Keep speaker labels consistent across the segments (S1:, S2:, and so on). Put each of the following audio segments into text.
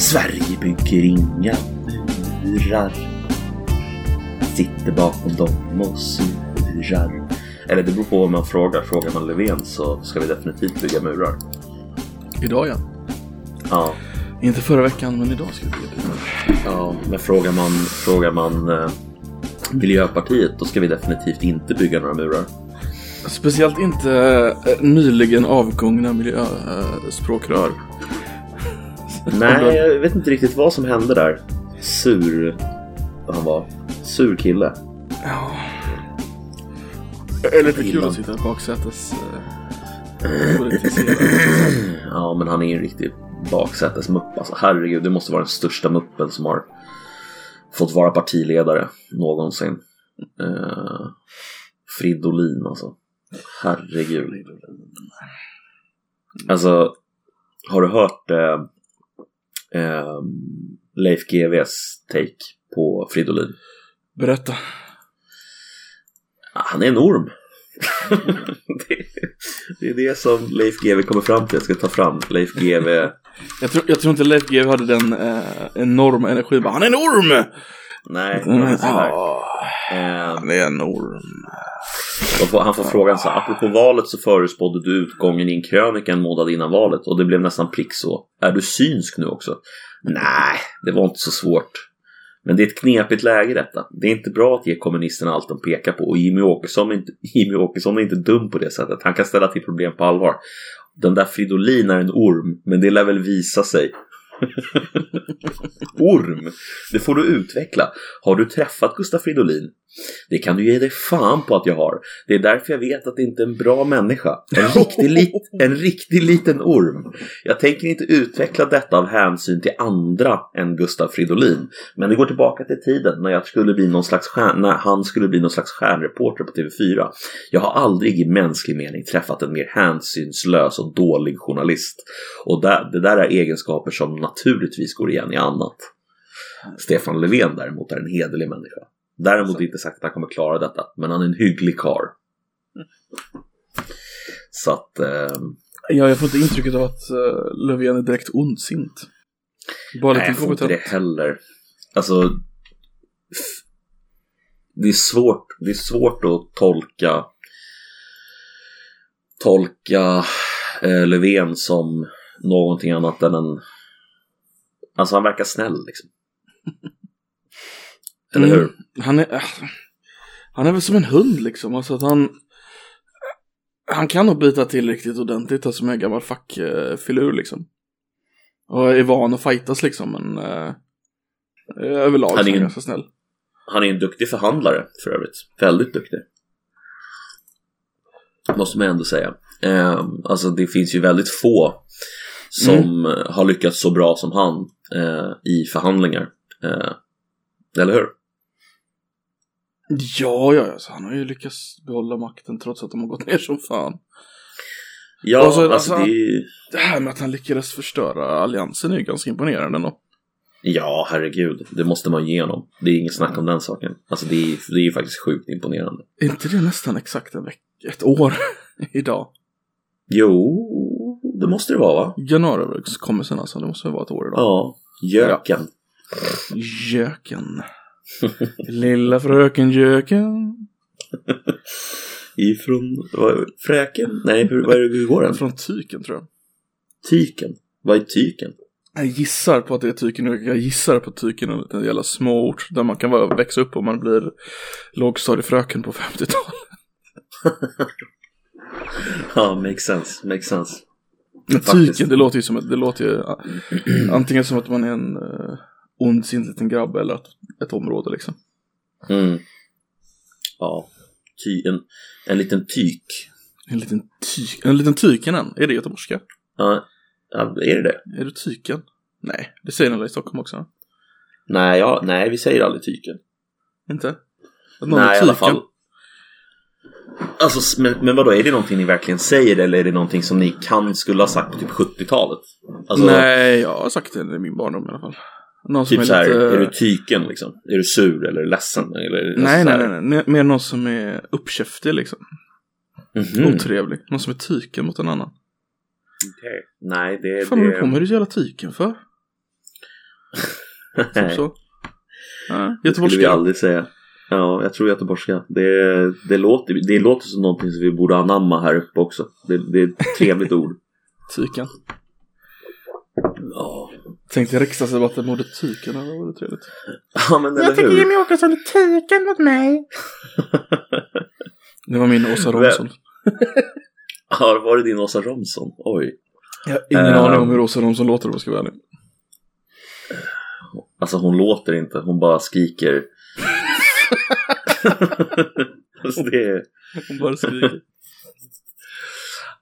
S1: Sverige bygger inga murar. Sitter bakom dem och surar. Eller det beror på vad man frågar. Frågar man Löfven så ska vi definitivt bygga murar.
S2: Idag ja.
S1: Ja,
S2: Inte förra veckan, men idag ska vi bygga murar.
S1: ja men frågar man, frågar man eh, Miljöpartiet då ska vi definitivt inte bygga några murar.
S2: Speciellt inte eh, nyligen avgångna miljöspråkrör.
S1: Nej, jag vet inte riktigt vad som hände där. Sur... Vad han var. Sur kille.
S2: Ja. Det är lite kul att sitta i baksätes... eh.
S1: Ja, men han är ju en riktig baksätesmupp. Alltså, herregud, det måste vara den största muppen som har fått vara partiledare någonsin. Uh, Fridolin alltså. Herregud. Alltså, har du hört eh, eh, Leif GWs take på Fridolin?
S2: Berätta.
S1: Ja, Han är en orm. det, det är det som Leif GW kommer fram till. Jag ska ta fram Leif GW.
S2: Jag tror, jag tror inte Leif GW hade den eh, enorma energin. Han är en orm!
S1: Nej, det var så här.
S2: Ja,
S1: Eh,
S2: han är en orm.
S1: får- han får frågan så här, apropå valet så förutspådde du utgången i en krönika en månad innan valet och det blev nästan prick så. Är du synsk nu också? Nej, det var inte så svårt. Men det är ett knepigt läge detta. Det är inte bra att ge kommunisterna allt de pekar på och Jimmy Åkesson är inte, Jimmy Åkesson är inte dum på det sättet. Han kan ställa till problem på allvar. Den där Fridolin är en orm, men det lär väl visa sig orm, det får du utveckla. Har du träffat Gustaf Fridolin? Det kan du ge dig fan på att jag har. Det är därför jag vet att det inte är en bra människa. En riktig, lit, en riktig liten orm. Jag tänker inte utveckla detta av hänsyn till andra än Gustaf Fridolin. Men det går tillbaka till tiden när jag skulle bli någon slags stjärn, när han skulle bli någon slags stjärnreporter på TV4. Jag har aldrig i mänsklig mening träffat en mer hänsynslös och dålig journalist. Och det där är egenskaper som naturligtvis går igen i annat. Stefan Löfven däremot är en hederlig människa. Däremot inte sagt att han kommer klara detta, men han är en hygglig karl. Så att... Eh,
S2: Ja, jag får inte intrycket av att uh, Löfven är direkt ondsint. Bara
S1: nej, jag får inte det heller. Alltså... Det är svårt, det är svårt att tolka tolka eh, Löfven som någonting annat än en... Alltså han verkar snäll liksom. Eller
S2: Mm.
S1: hur?
S2: Han är, äh, han är väl som en hund liksom. Alltså att han, han kan nog bita till riktigt ordentligt, alltså med en gammal fackfilur liksom. Och är van att fightas liksom, men äh, överlag
S1: Han är
S2: han ganska snäll.
S1: Han är en duktig förhandlare för övrigt. Väldigt duktig. Måste man ändå säga. Eh, alltså det finns ju väldigt få som eh, har lyckats så bra som han eh, i förhandlingar. Eh, eller hur?
S2: Ja, ja, alltså, han har ju lyckats behålla makten trots att de har gått ner som fan.
S1: Ja,
S2: Alltså,
S1: alltså,
S2: alltså-
S1: det.
S2: Det här med att han lyckades förstöra alliansen är ju ganska imponerande ändå.
S1: Ja, herregud. Det måste man ge honom. Det är inget snack om den saken. Alltså det är, det är ju faktiskt sjukt imponerande.
S2: Är inte det nästan exakt en veck- ett år idag?
S1: Jo, det måste det vara va?
S2: Januariöverenskommelsen alltså, det måste väl vara ett år idag.
S1: Ja, göken.
S2: Göken. Lilla fröken Göken.
S1: Ifrån vad, fräken? Nej, hur, vad är det, hur går den?
S2: Från Tyken tror jag.
S1: Tyken? Vad är tyken?
S2: Jag gissar på att det är Tyken. Jag gissar på att Tyken en jävla småort där man kan vara, växa upp om man blir lågstadiefröken på 50-talet.
S1: Ja, makes sense, makes sense.
S2: Men. Tyken, det låter ju som ett, det låter ju antingen som att man är en ondsint liten grabb eller ett, ett område liksom.
S1: Mm. Ja, ty, en, en liten tyk.
S2: En liten, ty, en liten Tykenen, är det göteborgska?
S1: Ja, ja, är det det?
S2: Är du Tyken? Nej, det säger alla i Stockholm också.
S1: Nej, ja, nej, vi säger aldrig tyken.
S2: Inte? Att någon
S1: Nej, i alla
S2: Tyken?
S1: fall. Alltså, men, men vadå, är det någonting ni verkligen säger eller är det någonting som ni kan skulle ha sagt på typ 70-talet? Alltså,
S2: Nej, jag har sagt det i min barndom i alla fall. Någon
S1: typ
S2: som
S1: så här,
S2: lite...
S1: är du tyken liksom? Är du sur eller ledsen? Eller är det
S2: Nej, nej, nej, nej. Mer någon som är uppkäftig liksom.
S1: Mhm.
S2: Otrevlig. Någon som är tyken mot en annan.
S1: Okej. Nej, det,
S2: Vad fan håller du på med?
S1: det,
S2: Är du så jävla tyken för? Typ
S1: Nej,
S2: så. Ja,
S1: det skulle vi aldrig säga. Ja, jag tror göteborgska. Det, det, låter, det låter som någonting som vi borde anamma här uppe också. Det, det är ett trevligt ord.
S2: Tyken. Tänkte riksdagsdebatten mot tyken, det vore trevligt.
S1: ja men eller hur?
S2: Åkesson är tyken mot mig. Det var min Åsa? Romson.
S1: Ja, var det din Åsa Romson? Oj.
S2: Jag har ingen
S1: Ehm.
S2: aning om hur Åsa Romson låter om jag ska vara ärlig.
S1: Alltså hon låter inte, hon bara skriker. alltså, det är...
S2: Hon bara skriker.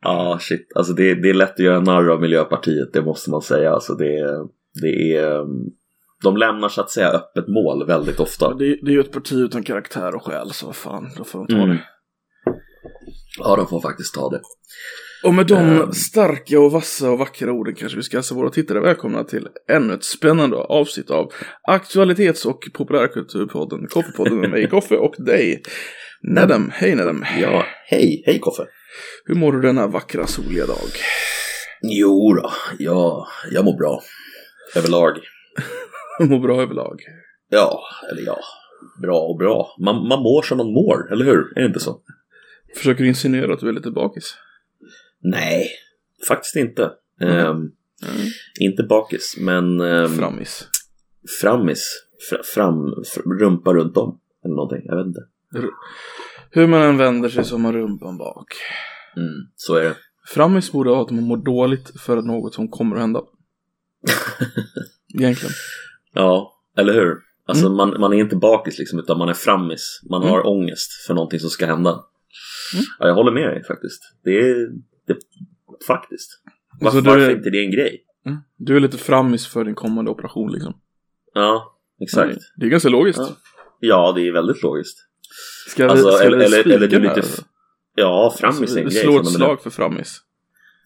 S1: Ja, shit. Alltså det, det är lätt att göra narr av Miljöpartiet, det måste man säga. Alltså det, det är... De lämnar så att säga öppet mål väldigt ofta.
S2: det, det är ju ett parti utan karaktär och själ, så fan, då får de ta
S1: Mm.
S2: det.
S1: Ja, de får faktiskt ta det.
S2: Och med de
S1: Ehm.
S2: starka och vassa och vackra orden kanske vi ska hälsa våra tittare välkomna till ännu ett spännande avsnitt av aktualitets och populärkulturpodden Koffepodden med mig, Koffe och dig. Nedem, hej Nedem.
S1: Ja, hej, hej Koffe.
S2: Hur mår du denna vackra soliga dag?
S1: Jo då, ja, jag mår bra. Överlag.
S2: mår bra överlag.
S1: Ja, eller ja, bra och bra. Man, man mår som man mår, eller hur? Är det inte så?
S2: Försöker du insinuera att du är lite bakis?
S1: Nej, faktiskt inte. Ehm,
S2: Mm.
S1: inte bakis, men ehm,
S2: Frammis.
S1: frammis. Fra, fram, fr, rumpa runt om. Eller någonting, jag vet inte.
S2: Hur man än vänder sig så har man rumpan bak.
S1: Mm, så är det.
S2: Frammis borde ha att man mår dåligt för något som kommer att hända. Egentligen.
S1: Ja, eller hur? Alltså
S2: Mm.
S1: man, man är inte bakis liksom, utan man är frammis. Man
S2: Mm.
S1: har ångest för någonting som ska hända.
S2: Mm.
S1: Ja, jag håller med dig faktiskt. Det är, det, faktiskt. Var,
S2: Alltså,
S1: varför
S2: är-
S1: inte det är en grej?
S2: Mm. Du är lite frammis för din kommande operation liksom.
S1: Ja, exakt.
S2: Det är ganska logiskt.
S1: Ja. Ja, det är väldigt logiskt.
S2: Ska vi,
S1: Alltså,
S2: ska
S1: eller-
S2: vi
S1: eller- eller du lite Ja, frammis
S2: Alltså,
S1: är en
S2: vi
S1: grej.
S2: slår ett slag för frammis.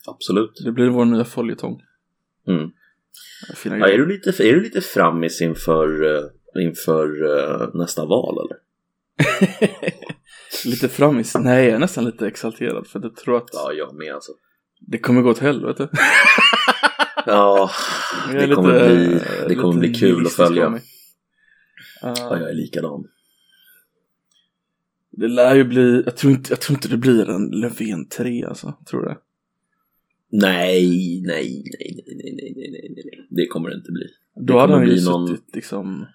S1: Absolut.
S2: Det blir vår nya följetong.
S1: Mm. Ja, är, du lite, är du lite frammis inför, eh, inför eh, nästa val eller?
S2: lite frammis? Nej, jag är nästan lite exalterad för jag tror att
S1: Ja, jag med alltså.
S2: det kommer gå åt helvete.
S1: Ja,
S2: är
S1: det kommer
S2: lite-
S1: bli, det kommer bli kul att följa.
S2: Uh,
S1: Ja, jag är likadan.
S2: Det lär ju bli, jag tror inte, jag tror inte det blir en Löfven 3 alltså. Tror du det?
S1: Nej, nej, nej, nej, nej, nej, nej, nej, det kommer det inte bli.
S2: Det Då hade han ju
S1: suttit någon...
S2: liksom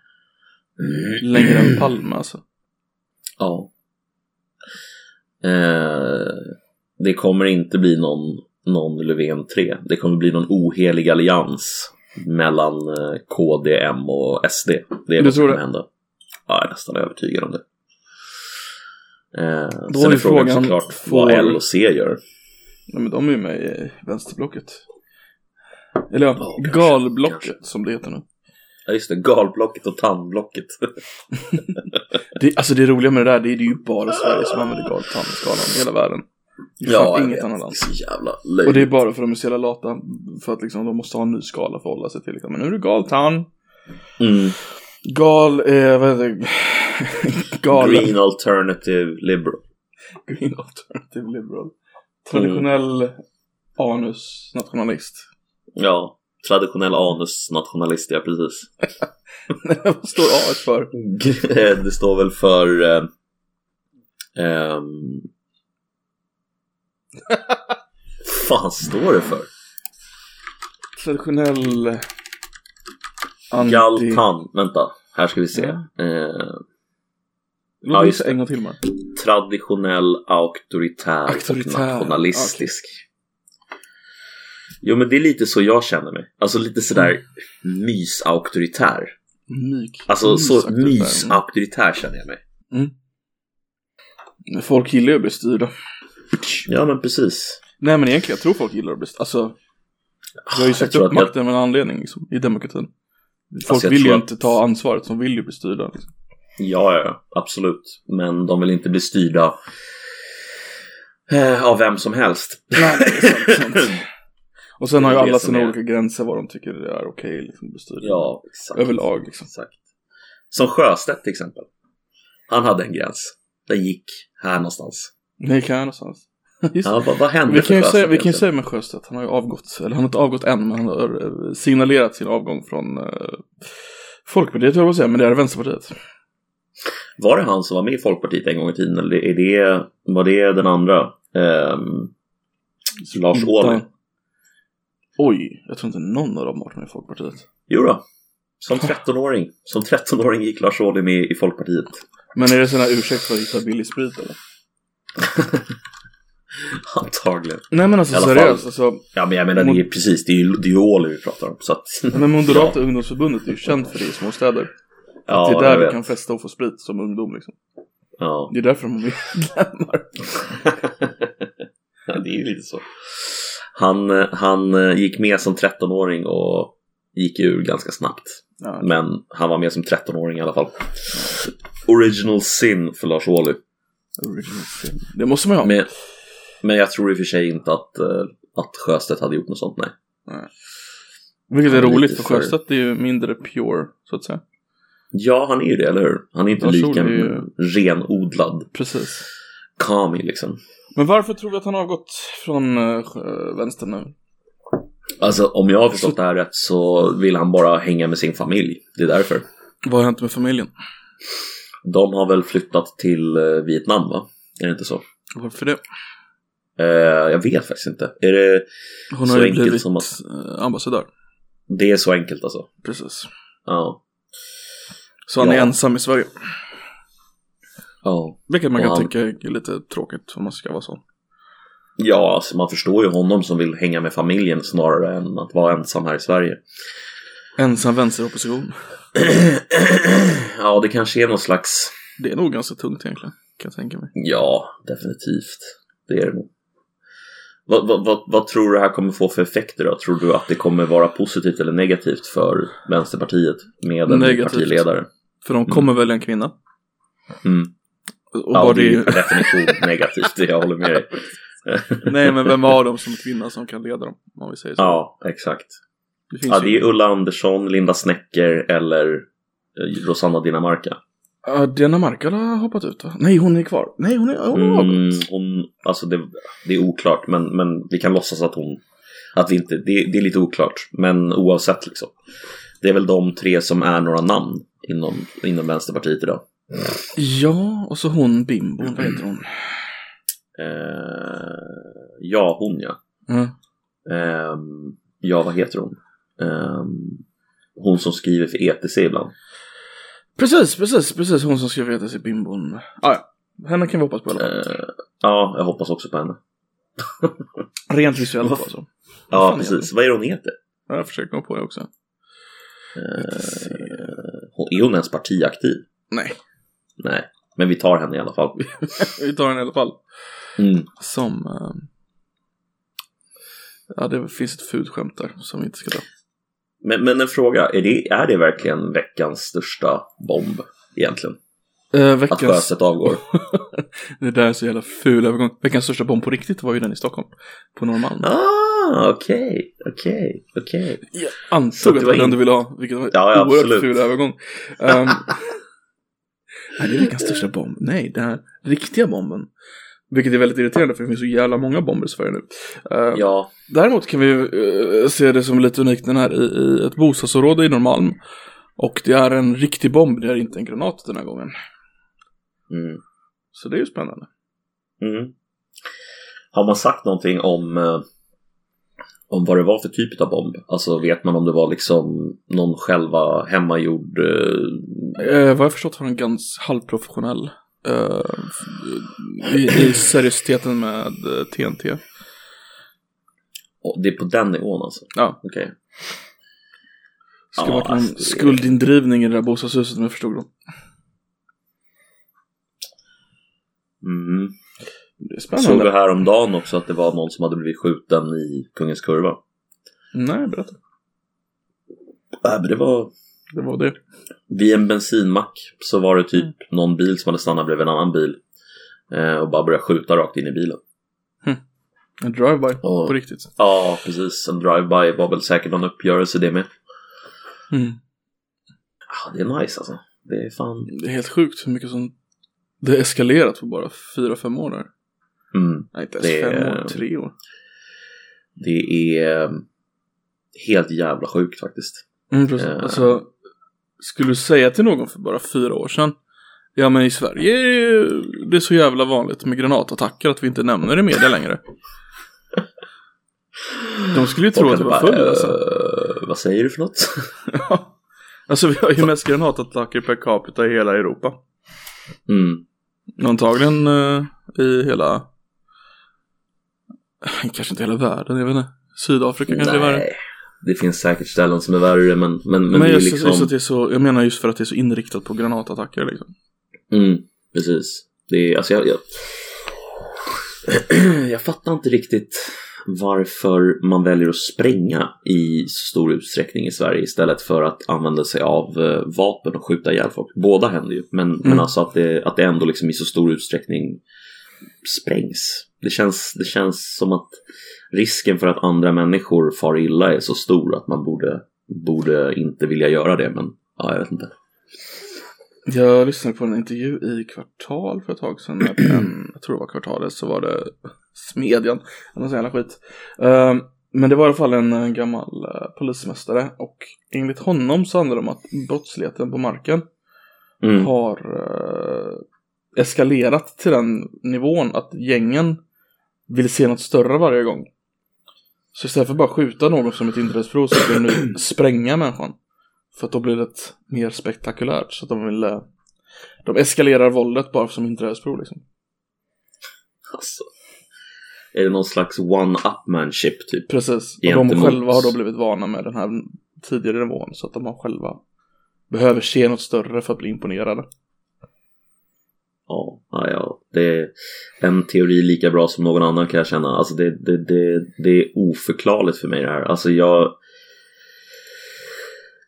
S2: mm. längre än Palme alltså.
S1: Ja. Eh, det kommer inte bli någon, någon Löfven 3. Det kommer bli någon ohelig allians mellan eh, KD, M och SD. Det är
S2: du
S1: vad som kommer hända. Ja, jag är nästan övertygad om det. Eh,
S2: Då
S1: sen
S2: är
S1: frågan,
S2: frågan
S1: såklart
S2: får...
S1: vad L och C gör.
S2: Nej men de är ju med i vänsterblocket. Eller ja,
S1: Ja,
S2: galblocket
S1: kanske.
S2: som det heter nu.
S1: Ja, just det. Galblocket och tandblocket.
S2: Det, alltså det roliga med det där, det är det ju bara Sverige som använder galtandskalan i hela världen. Är
S1: ja,
S2: inget annat
S1: är
S2: land.
S1: så jävla
S2: Och
S1: löjligt.
S2: det är bara för att de är så jävla lata. För att liksom de måste ha en ny skala för att hålla sig till. Liksom. Men nu är det galtan.
S1: Mm.
S2: Gal, eh, vad heter det?
S1: Green alternative liberal.
S2: Green alternative liberal. Traditionell
S1: Mm.
S2: anus nationalist.
S1: Ja, traditionell anus-nationalist, ja precis.
S2: Vad står A för?
S1: det står väl för... Eh, ehm, fan står det för?
S2: Traditionell anti...
S1: Galtan. Vänta, här ska vi se.
S2: Ja.
S1: Eh, Ja, just det.
S2: en gång till bara.
S1: traditionell, auktoritär,
S2: Auktoritär,
S1: och nationalistisk. Jo men det är lite så jag känner mig. Alltså lite sådär mys-auktoritär.
S2: Myk.
S1: Alltså så
S2: Mysauktoritär.
S1: mys-auktoritär känner jag mig.
S2: Men Folk gillar ju att bli styrda.
S1: Ja men precis.
S2: Nej men egentligen, jag tror folk gillar att bli styrda. Alltså, vi har ju
S1: tror
S2: upp
S1: att jag-
S2: makten med en anledning liksom, i demokratin. Folk
S1: Alltså,
S2: vill ju
S1: att-
S2: inte ta ansvaret, som vill ju bli styrda. Liksom.
S1: Ja, ja, absolut. Men de vill inte bli styrda eh, av vem som helst.
S2: Nej, det sant, sant. Och sen har ju
S1: Det det
S2: alla sina
S1: är-
S2: olika gränser vad de tycker är okej liksom, att bli styrda.
S1: Ja, exakt.
S2: Överlag liksom.
S1: exakt. Som Sjöstedt till exempel. Han hade en gräns. Den gick här någonstans.
S2: Nej, kan jag någonstans. Just
S1: Ja, vad, vad hände
S2: Vi kan
S1: Sjöstedt
S2: säga, vi kan ju säga med Sjöstedt, han har ju avgått, eller han har inte avgått än, men han har eh, signalerat sin avgång från, eh, Folkpartiet jag att säga, men det är Vänsterpartiet.
S1: Var det han som var med i Folkpartiet en gång i tiden? Eller är det, var det den andra? Ehm, Lars Ohly?
S2: Oj, jag tror inte någon av dem varit med i Folkpartiet.
S1: Jo då. Som 13-åring. Som 13-åring gick Lars Ohly med i Folkpartiet.
S2: Men är det här ursäkt för att hitta billig sprit eller?
S1: Antagligen.
S2: Nej men alltså seriöst, alltså.
S1: Ja men jag menar det är precis, det är ju, det är ju Ohly vi pratar om. Så att,
S2: Men Moderata ungdomsförbundet är ju känt för det i små städer.
S1: Ja,
S2: det är där du
S1: vet.
S2: kan festa och få sprit som ungdom liksom.
S1: Ja.
S2: Det är därför de har medlemmar.
S1: ja, det är lite så. Han, han eh, gick med som 13-åring och gick ur ganska snabbt.
S2: Ja,
S1: Men han var med som 13-åring i alla fall. Original sin för Lars Ohly.
S2: original sin. Det måste man ju ha.
S1: Men, men jag tror i och för sig inte att, eh, att Sjöstedt hade gjort något sånt, nej.
S2: Vilket är
S1: är
S2: roligt för- Sjöstedt är ju mindre pure, så att säga.
S1: Ja, han är ju det, eller hur? Han är inte
S2: Lars
S1: lika
S2: är ju-
S1: renodlad
S2: Precis.
S1: kami liksom.
S2: Men varför tror vi att han har gått från uh, vänster nu?
S1: Alltså om jag har förstått det här rätt så vill han bara hänga med sin familj. Det är därför.
S2: Vad har hänt med familjen?
S1: De har väl flyttat till eh, Vietnam, va? Är det inte så?
S2: Varför det?
S1: Eh, jag vet faktiskt inte. Är det,
S2: Hon
S1: Så
S2: har ju
S1: enkelt
S2: blivit
S1: som att-
S2: ambassadör.
S1: det är så enkelt alltså?
S2: Precis.
S1: Ja.
S2: Så han är
S1: Ja.
S2: ensam i Sverige.
S1: Ja.
S2: Vilket man kan
S1: han-
S2: tycka är lite tråkigt om man ska vara så.
S1: Ja, alltså man förstår ju honom som vill hänga med familjen snarare än att vara ensam här i Sverige.
S2: Ensam vänsteropposition.
S1: ja, det kanske är någon slags...
S2: Det är nog ganska tungt egentligen. Kan jag tänka mig.
S1: Ja, definitivt. Det är det nog. Vad, vad, vad, vad tror du det här kommer få för effekter då? Tror du att det kommer vara positivt eller negativt för Vänsterpartiet med en
S2: Negativt.
S1: partiledare?
S2: För de kommer välja en kvinna.
S1: Mm.
S2: Och
S1: Ja, det är ju per definition negativt, det jag håller med dig.
S2: Nej men vem har de som kvinna som kan leda dem? Om vi säger så.
S1: Ja, exakt.
S2: Det
S1: Ja, det
S2: ju...
S1: är Ulla Andersson, Linda Snäcker eller eh, Rosanna Dinamarca.
S2: Ja, Dinamarca har hoppat ut va? Nej hon är kvar. Nej hon är... Hon har
S1: Mm, hon, alltså det, det är oklart, men, men vi kan låtsas att hon... Att vi inte, det, det är lite oklart, men oavsett liksom. Det är väl de tre som är några namn inom, inom Vänsterpartiet idag.
S2: Ja, och så hon bimbon, vad heter hon?
S1: Eh, ja, hon ja.
S2: Ja.
S1: Ehm, ja, vad heter hon? Ehm, hon som skriver för ETC ibland.
S2: Precis, precis, precis hon som skrev ETC bimbon. Ah, ja, henne kan vi hoppas på.
S1: Eh, ja, jag hoppas också på henne.
S2: Rent visuellt alltså.
S1: Ja, precis. Vad är det hon heter?
S2: Ja, Jag försöker komma på det också.
S1: Eh, hon, är hon ens partiaktiv?
S2: Nej,
S1: Nej, men vi tar henne i alla fall.
S2: vi tar den i alla fall.
S1: Mm.
S2: Som... eh, Ja, det finns ett fult skämt där som vi inte ska ta.
S1: Men, men en fråga, är det, är det verkligen veckans största bomb egentligen?
S2: Uh,
S1: Att
S2: veckans...
S1: Sjöstedt avgår?
S2: det där är så jävla ful övergång. Veckans största bomb på riktigt var ju den i Stockholm. På Norrmalm.
S1: Ah, okej, okej, okej.
S2: Jag antog att det
S1: var
S2: var den
S1: in-
S2: du ville ha, vilket var en
S1: Ja, ja,
S2: oerhört
S1: absolut.
S2: ful övergång. Um, nej, det är veckans största bomb. Nej, den här riktiga bomben. Vilket är väldigt irriterande för det finns så jävla många bomber i Sverige nu. Uh,
S1: Ja,
S2: Däremot kan vi eh, se det som lite unikt den här i, i ett bostadsområde i Norrmalm. Och det är en riktig bomb, det är inte en granat den här gången.
S1: Mm,
S2: Så det är ju spännande.
S1: mm. Har man sagt någonting om, eh, om vad det var för typ av bomb? Alltså vet man om det var liksom någon själva hemmagjord... Eh,
S2: Eh, vad jag förstått har den ganska halvprofessionell. eh, i, I seriositeten med eh, TNT.
S1: det är på den nivån alltså?
S2: Ja.
S1: Okej.
S2: Ska
S1: Ja,
S2: varit någon
S1: alltså,
S2: skuldindrivning i det där bostadshuset om jag förstod det.
S1: Mm.
S2: Är
S1: Såg
S2: spännande.
S1: häromdagen också att det var någon som hade blivit skjuten i Kungens Kurva?
S2: Nej, berätta.
S1: Nej, men det var
S2: Det var det.
S1: vid en bensinmack så var det typ någon bil som hade stannat bredvid en annan bil eh, och bara började skjuta rakt in i bilen.
S2: En drive-by på riktigt.
S1: Ja, precis. En drive-by var väl säkert någon uppgörelse det med.
S2: Mm.
S1: Ja, det är nice alltså. Det är fan...
S2: Det är helt sjukt hur mycket som det har eskalerat på bara fyra fem år där.
S1: Mm.
S2: Nej, inte ens
S1: Det
S2: fem
S1: är-
S2: år, tre år.
S1: Det är eh, helt jävla sjukt faktiskt.
S2: Mm, precis.
S1: Eh.
S2: Alltså, skulle du säga till någon för bara fyra år sedan Ja men i Sverige är det så jävla vanligt med granatattacker att vi inte nämner det i media längre. De skulle ju tro att du var full alltså.
S1: "Eh, Vad säger du för något?
S2: Alltså vi har ju mest granatattacker per capita i hela Europa.
S1: Mm.
S2: Antagligen eh, i hela Kanske inte hela världen, jag vet inte. Sydafrika kanske det är värre.
S1: Nej, det finns säkert ställen som är värre men, men, men,
S2: Men,
S1: det är
S2: just,
S1: liksom...
S2: just att det är så, jag menar just för att det är så inriktat på granatattacker liksom.
S1: Mm, precis. Det är, alltså jag, jag... jag fattar inte riktigt varför man väljer att spränga i så stor utsträckning i Sverige istället för att använda sig av eh, vapen och skjuta ihjäl folk. Båda händer ju, men, men
S2: Mm.
S1: alltså att det, att det ändå liksom i så stor utsträckning sprängs. Det känns, det känns som att risken för att andra människor far illa är så stor att man borde, borde inte vilja göra det, men ja, jag vet inte.
S2: Jag lyssnade på en intervju i Kvartal för ett tag sedan. En, jag tror det var Kvartalet, så var det Smedjan. Eller jävla skit. Ehm, men det var i alla fall en, eh, gammal eh, polismästare. Och enligt honom så handlar det om att brottsligheten på marken
S1: Mm.
S2: har eh, eskalerat till den nivån att gängen vill se något större varje gång. Så istället för att bara skjuta någon som ett inträdesprov så vill de nu spränga människan. För att då blir det mer spektakulärt. Så att de vill... De eskalerar våldet bara som inträdesprov liksom.
S1: Alltså. Är det någon slags one-upmanship typ?
S2: Precis. Och de själva har då blivit vana med den här tidigare nivån. Så att de har själva behöver se något större för att bli imponerade.
S1: Ja, ja. Det är en teori lika bra som någon annan kan jag känna. Alltså det, det, det, det är oförklarligt för mig det här. Alltså jag...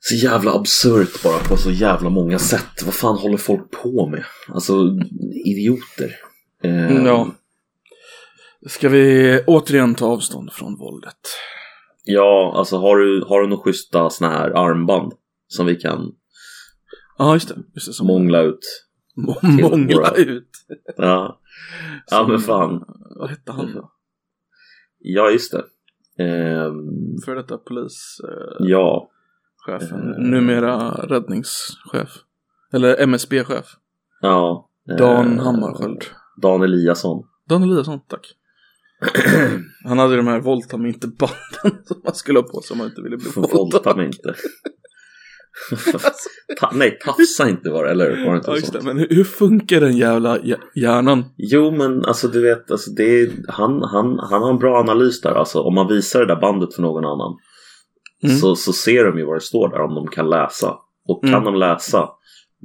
S1: Så jävla absurt bara på så jävla många sätt. Vad fan håller folk på med? Alltså idioter. Eh,
S2: Ja. Ska vi återigen ta avstånd från våldet?
S1: Ja, alltså har du, har du några schyssta såna här armband som vi kan
S2: Ja, just det. Just det som
S1: mångla ut?
S2: mångla ut.
S1: Ja, ja
S2: Som-
S1: men fan.
S2: Vad hette han då?
S1: Ja, just det. Ehm,
S2: För detta polischefen.
S1: ja, Eh.
S2: Numera räddningschef. Eller MSB-chef.
S1: ja.
S2: Dan
S1: eh,
S2: Hammarskjöld.
S1: Dan Eliasson.
S2: Dan Eliasson, tack. Han hade de här inte banden som man skulle ha på sig om man inte ville bli
S1: mig inte. Ta, nej, tafsa inte var det, eller var det inte
S2: Ja, just det. Men hur, hur funkar den jävla hj- hjärnan?
S1: Jo, men alltså du vet, alltså, det är, han, han, han har en bra analys där. Alltså, om man visar det där bandet för någon annan
S2: Mm.
S1: så, så ser de ju vad det står där om de kan läsa. Och kan
S2: Mm.
S1: de läsa,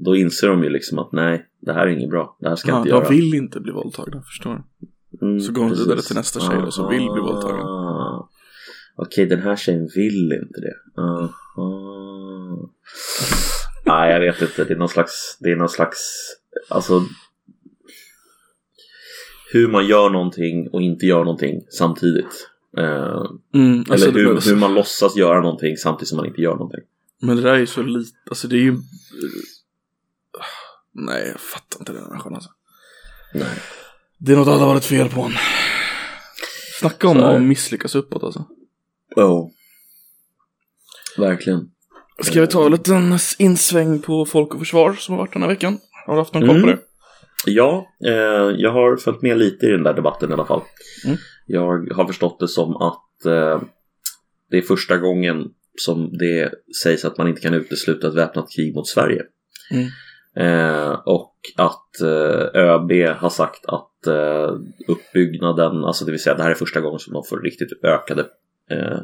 S1: då inser de ju liksom att nej, det här är inget bra. Det här ska jag
S2: Ja,
S1: inte
S2: de
S1: göra.
S2: vill inte bli våldtagna, förstår du?
S1: Mm,
S2: Så går de vidare till nästa tjej då, som vill bli våldtagen.
S1: Ah. Okej, den här tjejen vill inte det. Aha. Nej, jag vet inte. Det är någon slags... Det är någon slags... Alltså... Hur man gör någonting och inte gör någonting samtidigt. Eh,
S2: Mm, alltså,
S1: eller hur, hur man låtsas göra någonting samtidigt som man inte gör någonting.
S2: Men det där är ju så lite, alltså det är ju... Nej, jag fattar inte den människan alltså.
S1: Nej.
S2: Det är något alla varit fel på honom. Snacka om att misslyckas uppåt alltså.
S1: Oh. Verkligen.
S2: Ska vi ta en liten insväng på Folk och Försvar som har varit den här veckan? Har du haft någon koll på
S1: Mm.
S2: det?
S1: Ja, eh, jag har följt med lite i den där debatten i alla fall.
S2: Mm.
S1: Jag har förstått det som att eh, det är första gången som det sägs att man inte kan utesluta ett väpnat krig mot Sverige.
S2: Mm.
S1: Eh, och att eh, ÖB har sagt att eh, uppbyggnaden, alltså det vill säga det här är första gången som de får riktigt ökade eh,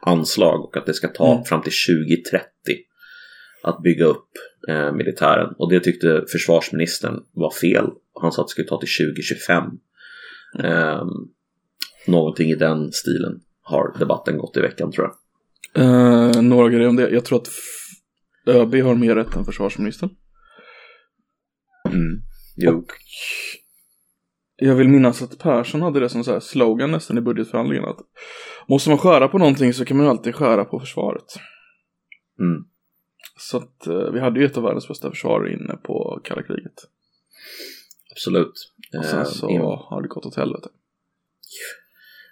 S1: anslag och att det ska ta
S2: Mm.
S1: fram till 2030 att bygga upp eh, militären. Och det tyckte försvarsministern var fel. Han sa att det skulle ta till 2025. Eh, någonting i den stilen har debatten gått i veckan tror jag.
S2: Eh, några grejer om det. Jag tror att ÖB har mer rätt än försvarsministern.
S1: Mm. Jo.
S2: Och jag vill minnas att Persson hade det som så slogan nästan i budgetförhandlingarna. Att måste man skära på någonting så kan man ju alltid skära på försvaret.
S1: Mm.
S2: Så att eh, vi hade ju ett av världens bästa försvar inne på kalla kriget.
S1: Absolut.
S2: Och sen
S1: Eh,
S2: så
S1: in-
S2: har det gått åt helvete.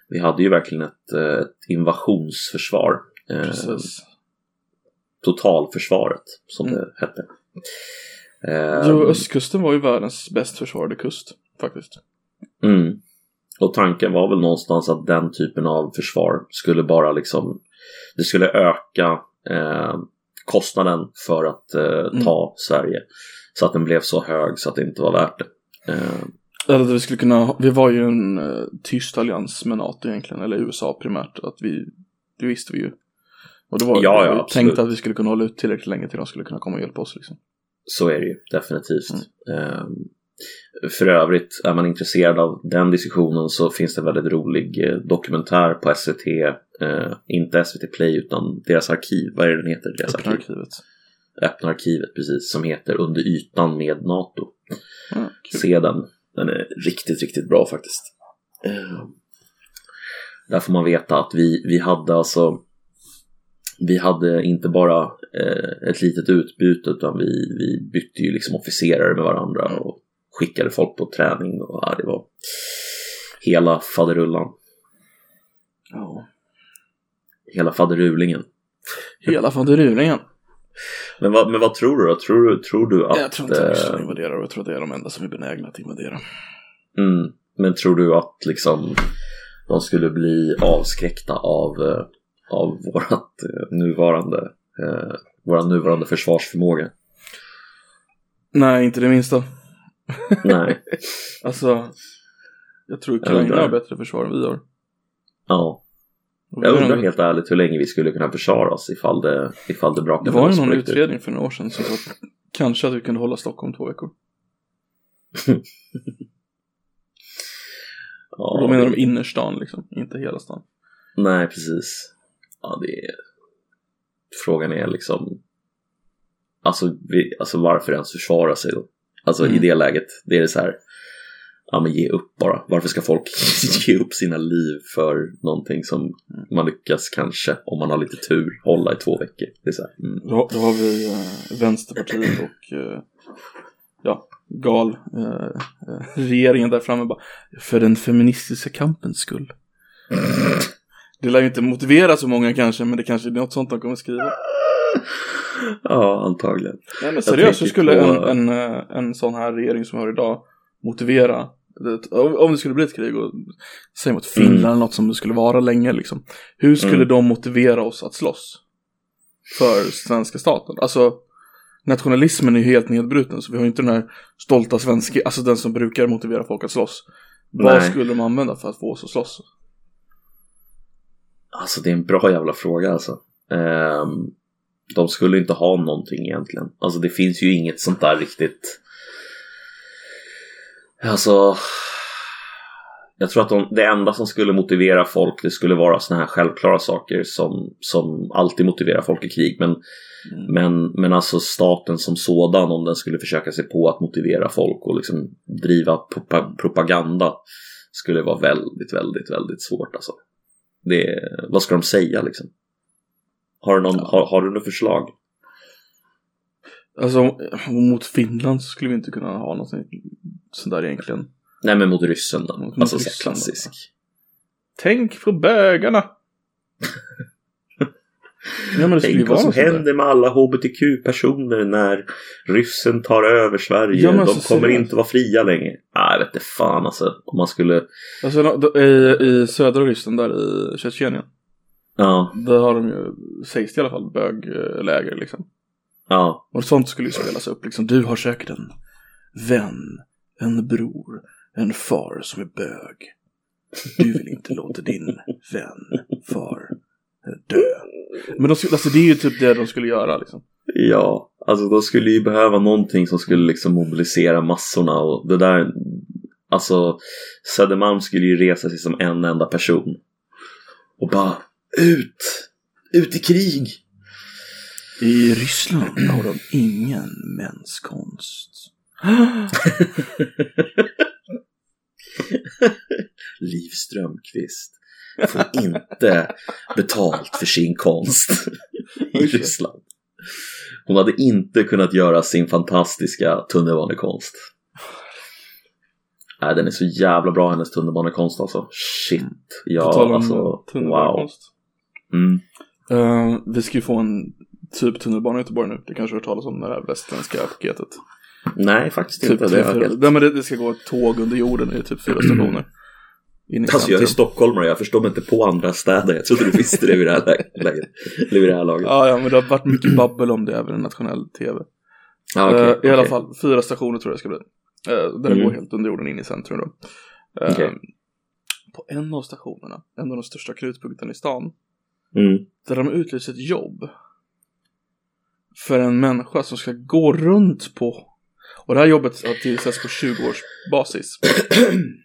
S1: Vi hade ju verkligen ett, eh, ett invasionsförsvar. eh,
S2: Precis.
S1: totalförsvaret som
S2: Mm.
S1: det hette.
S2: Jo,
S1: Eh,
S2: östkusten var ju världens bäst försvarade kust, faktiskt.
S1: mm. Och tanken var väl någonstans att den typen av försvar skulle bara liksom det skulle öka eh, kostnaden för att eh, ta Sverige så att den blev så hög så att det inte var värt det. Eh,
S2: Eller att vi skulle kunna, vi var ju en uh, tyst allians med NATO egentligen, eller USA primärt, att vi, det visste vi ju. Och det var
S1: Ja,
S2: vi
S1: ja, absolut.
S2: tänkte att vi skulle kunna hålla ut tillräckligt länge till de skulle kunna komma och hjälpa oss liksom.
S1: Så är det ju definitivt. Ehm, för övrigt, är man intresserad av den diskussionen så finns det en väldigt rolig eh, dokumentär på SVT, eh, inte SVT Play utan deras arkiv, vad är det den heter? Deras
S2: Öppna
S1: arkiv.
S2: arkivet.
S1: Öppna arkivet, precis, som heter Under ytan med NATO.
S2: Kul.
S1: Se den, den är riktigt, riktigt bra faktiskt. Ehm, där får man veta att vi, vi hade alltså vi hade inte bara eh, ett litet utbyte utan vi, vi bytte ju liksom officerare med varandra och skickade folk på träning och ja, det var hela faderullan,
S2: Ja.
S1: hela faderulingen.
S2: Hela fanderulingen.
S1: Men vad, men vad tror du då? Tror du, tror du att...
S2: Jag tror inte Ryssland
S1: eh,
S2: invaderar och jag tror att det är de enda som är benägna att invadera.
S1: mm, men tror du att liksom de skulle bli avskräckta av, eh, av vårat eh, nuvarande, eh, våra nuvarande försvarsförmåga?
S2: Nej, inte det minsta.
S1: Nej,
S2: Alltså, jag tror Ukraina har bättre försvar än vi har.
S1: ja. Jag undrar helt ärligt hur länge vi skulle kunna försvara oss ifall det, ifall det
S2: Det
S1: brakade
S2: var ju någon utredning för några år sedan som sa att kanske att vi kunde hålla Stockholm två veckor.
S1: Ja,
S2: Och då menar
S1: det-
S2: de innerstan liksom, inte hela stan.
S1: Nej, precis. Ja, det är... Frågan är liksom... Alltså, vi, alltså varför ens försvara sig då? Alltså
S2: Mm.
S1: i det läget, det är det så här... Ja men ge upp bara. Varför ska folk ge upp sina liv för någonting som man lyckas kanske, om man har lite tur, hålla i två veckor? Det är så här, mm.
S2: Då, då har vi eh, Vänsterpartiet och eh, ja, gal eh, eh, regeringen där framme bara för den feministiska kampens skull. Det lär ju inte motivera så många kanske, men det kanske är något sånt de kommer skriva.
S1: Ja, antagligen.
S2: Nej men seriöst, hur skulle
S1: på-
S2: en, en, eh, en sån här regering som vi har idag motivera om det skulle bli ett krig och säg mot Finland
S1: Mm.
S2: eller något som det skulle vara länge liksom. Hur skulle
S1: Mm.
S2: de motivera oss att slåss? För svenska staten? Alltså nationalismen är ju helt nedbruten så vi har ju inte den här stolta svenska, alltså den som brukar motivera folk att slåss. Vad
S1: Nej.
S2: skulle de använda för att få oss att slåss?
S1: Alltså det är en bra jävla fråga alltså. Ehm, de skulle inte ha någonting egentligen. Alltså det finns ju inget sånt där riktigt. Alltså. Jag tror att de, det enda som skulle motivera folk det skulle vara såna här självklara saker som, som alltid motiverar folk i krig. Men,
S2: Mm.
S1: men, men alltså staten som sådan om den skulle försöka sig på att motivera folk och liksom driva propa- propaganda skulle vara väldigt, väldigt, väldigt svårt alltså. Det, vad ska de säga liksom? Har du, någon,
S2: Ja.
S1: har, har du något förslag?
S2: Alltså mot Finland så skulle vi inte kunna ha något sånt där egentligen.
S1: Nej men mot ryssen då.
S2: Mot-
S1: alltså så här
S2: Ryssland då.
S1: klassisk.
S2: Tänk på bögarna! Ja
S1: Tänk vad som händer med alla hbtq-personer när ryssen tar över Sverige.
S2: Ja,
S1: De
S2: alltså,
S1: kommer inte vara fria längre. Nej, jag vet inte fan alltså. Om man skulle...
S2: Alltså i, i södra Ryssland där i Tjetjenien.
S1: Ja,
S2: Där har de ju, sägs det i alla fall, bögläger liksom.
S1: ja.
S2: Och sånt skulle ju spelas upp liksom. Du har säkert en vän, en bror, en far som är bög. Du vill inte låta din vän, far, dö. Men de skulle, alltså det är ju typ det de skulle göra liksom.
S1: Ja, alltså de skulle ju behöva någonting som skulle liksom mobilisera massorna och det där Alltså Södermalm skulle ju resa sig som en enda person och bara ut! Ut i krig!
S2: I Ryssland har de ingen mänskonst.
S1: Liv Strömquist får inte betalt för sin konst i Ryssland. Hon hade inte kunnat göra sin fantastiska tunnelbanekonst. Nej, den är så jävla bra hennes tunnelbanekonst alltså. Shit.
S2: På tal
S1: Ja,
S2: om
S1: alltså.
S2: eh,
S1: Wow.
S2: tunnelbanekonst.
S1: Mm.
S2: Eh, vi ska ju få en typ tunnelbana i Göteborg nu. Det kanske du har hört talas om det här västländska paketet.
S1: Nej, faktiskt
S2: Typ
S1: inte. Det är helt...
S2: Nej, men det, det ska gå ett tåg under jorden i typ fyra stationer.
S1: Alltså jag är stockholmare, jag förstår mig inte på andra städer. Jag trodde du visste det vid det här läget. Eller vid det här laget.
S2: Ja, ja, men det har varit mycket babbel om det även i nationell tv.
S1: Ja, okej,
S2: Eh, I alla fall, fyra stationer tror jag det ska bli. Uh, där det
S1: Mm.
S2: går helt under jorden in i centrum då. Eh,
S1: Okej.
S2: På en av stationerna, en av de största knutpunkterna i stan,
S1: Mm.
S2: där de utlyser ett jobb för en människa som ska gå runt på och det här jobbet har tillsatts på 20 års basis.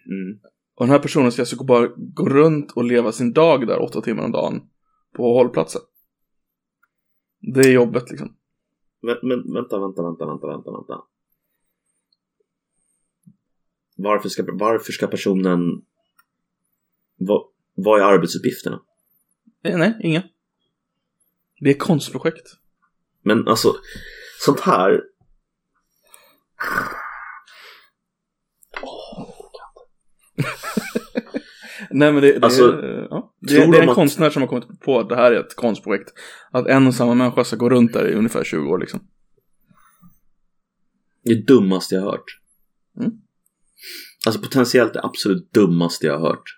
S1: Mm.
S2: Och den här personen ska alltså bara gå runt och leva sin dag där åtta timmar om dagen på hållplatsen. Det är jobbet liksom.
S1: Men, men vänta, vänta, vänta, vänta, vänta, vänta. Varför ska, varför ska personen... Vad, vad är arbetsuppgifterna?
S2: Eh, nej, inga. Det är konstprojekt.
S1: Men alltså, sånt här...
S2: Nej men det, det,
S1: Alltså,
S2: är, ja, det, det är en
S1: att-
S2: konstnär som har kommit på att det här är ett konstprojekt. Att en och samma människa ska gå runt där i ungefär 20 år liksom.
S1: Det dummaste jag har hört.
S2: Mm.
S1: Alltså potentiellt det absolut dummaste jag har hört.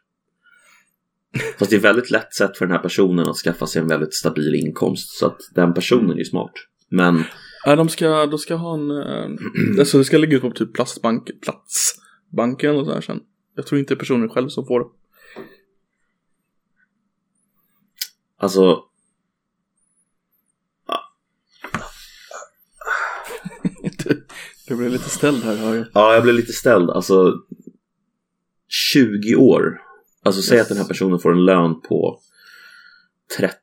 S1: Fast det är väldigt lätt sätt för den här personen att skaffa sig en väldigt stabil inkomst. Så att den personen är ju smart. Men
S2: Nej, de ska, de ska ha en, eh, alltså det ska ligga ut på typ plastbank, platsbanken och sådär sen. Jag tror inte det är personen själv som får det.
S1: Alltså,
S2: Du, du blir lite ställd här hör jag.
S1: ja jag blev lite ställd. Alltså 20 år. Alltså säg
S2: Yes.
S1: att den här personen får en lön på 30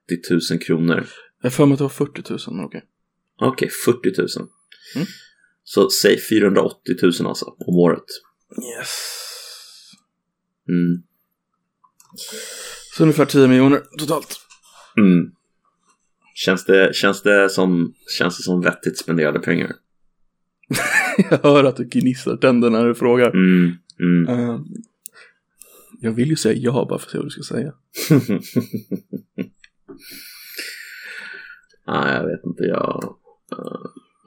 S1: 000 kronor.
S2: Jag för mig att det var 40 000 men okej.
S1: Okej, 40 000.
S2: Mm.
S1: Så säg 480 000 alltså om året.
S2: Yes.
S1: Mm.
S2: Så ungefär 10 miljoner totalt.
S1: Mm. Känns, det, känns, det som, känns det som vettigt spenderade pengar?
S2: Jag hör att du gnisslar tänderna när du frågar.
S1: Mm. Mm.
S2: Eh, jag vill ju säga ja bara för att se vad du ska säga.
S1: Nej, jag vet inte. Jag...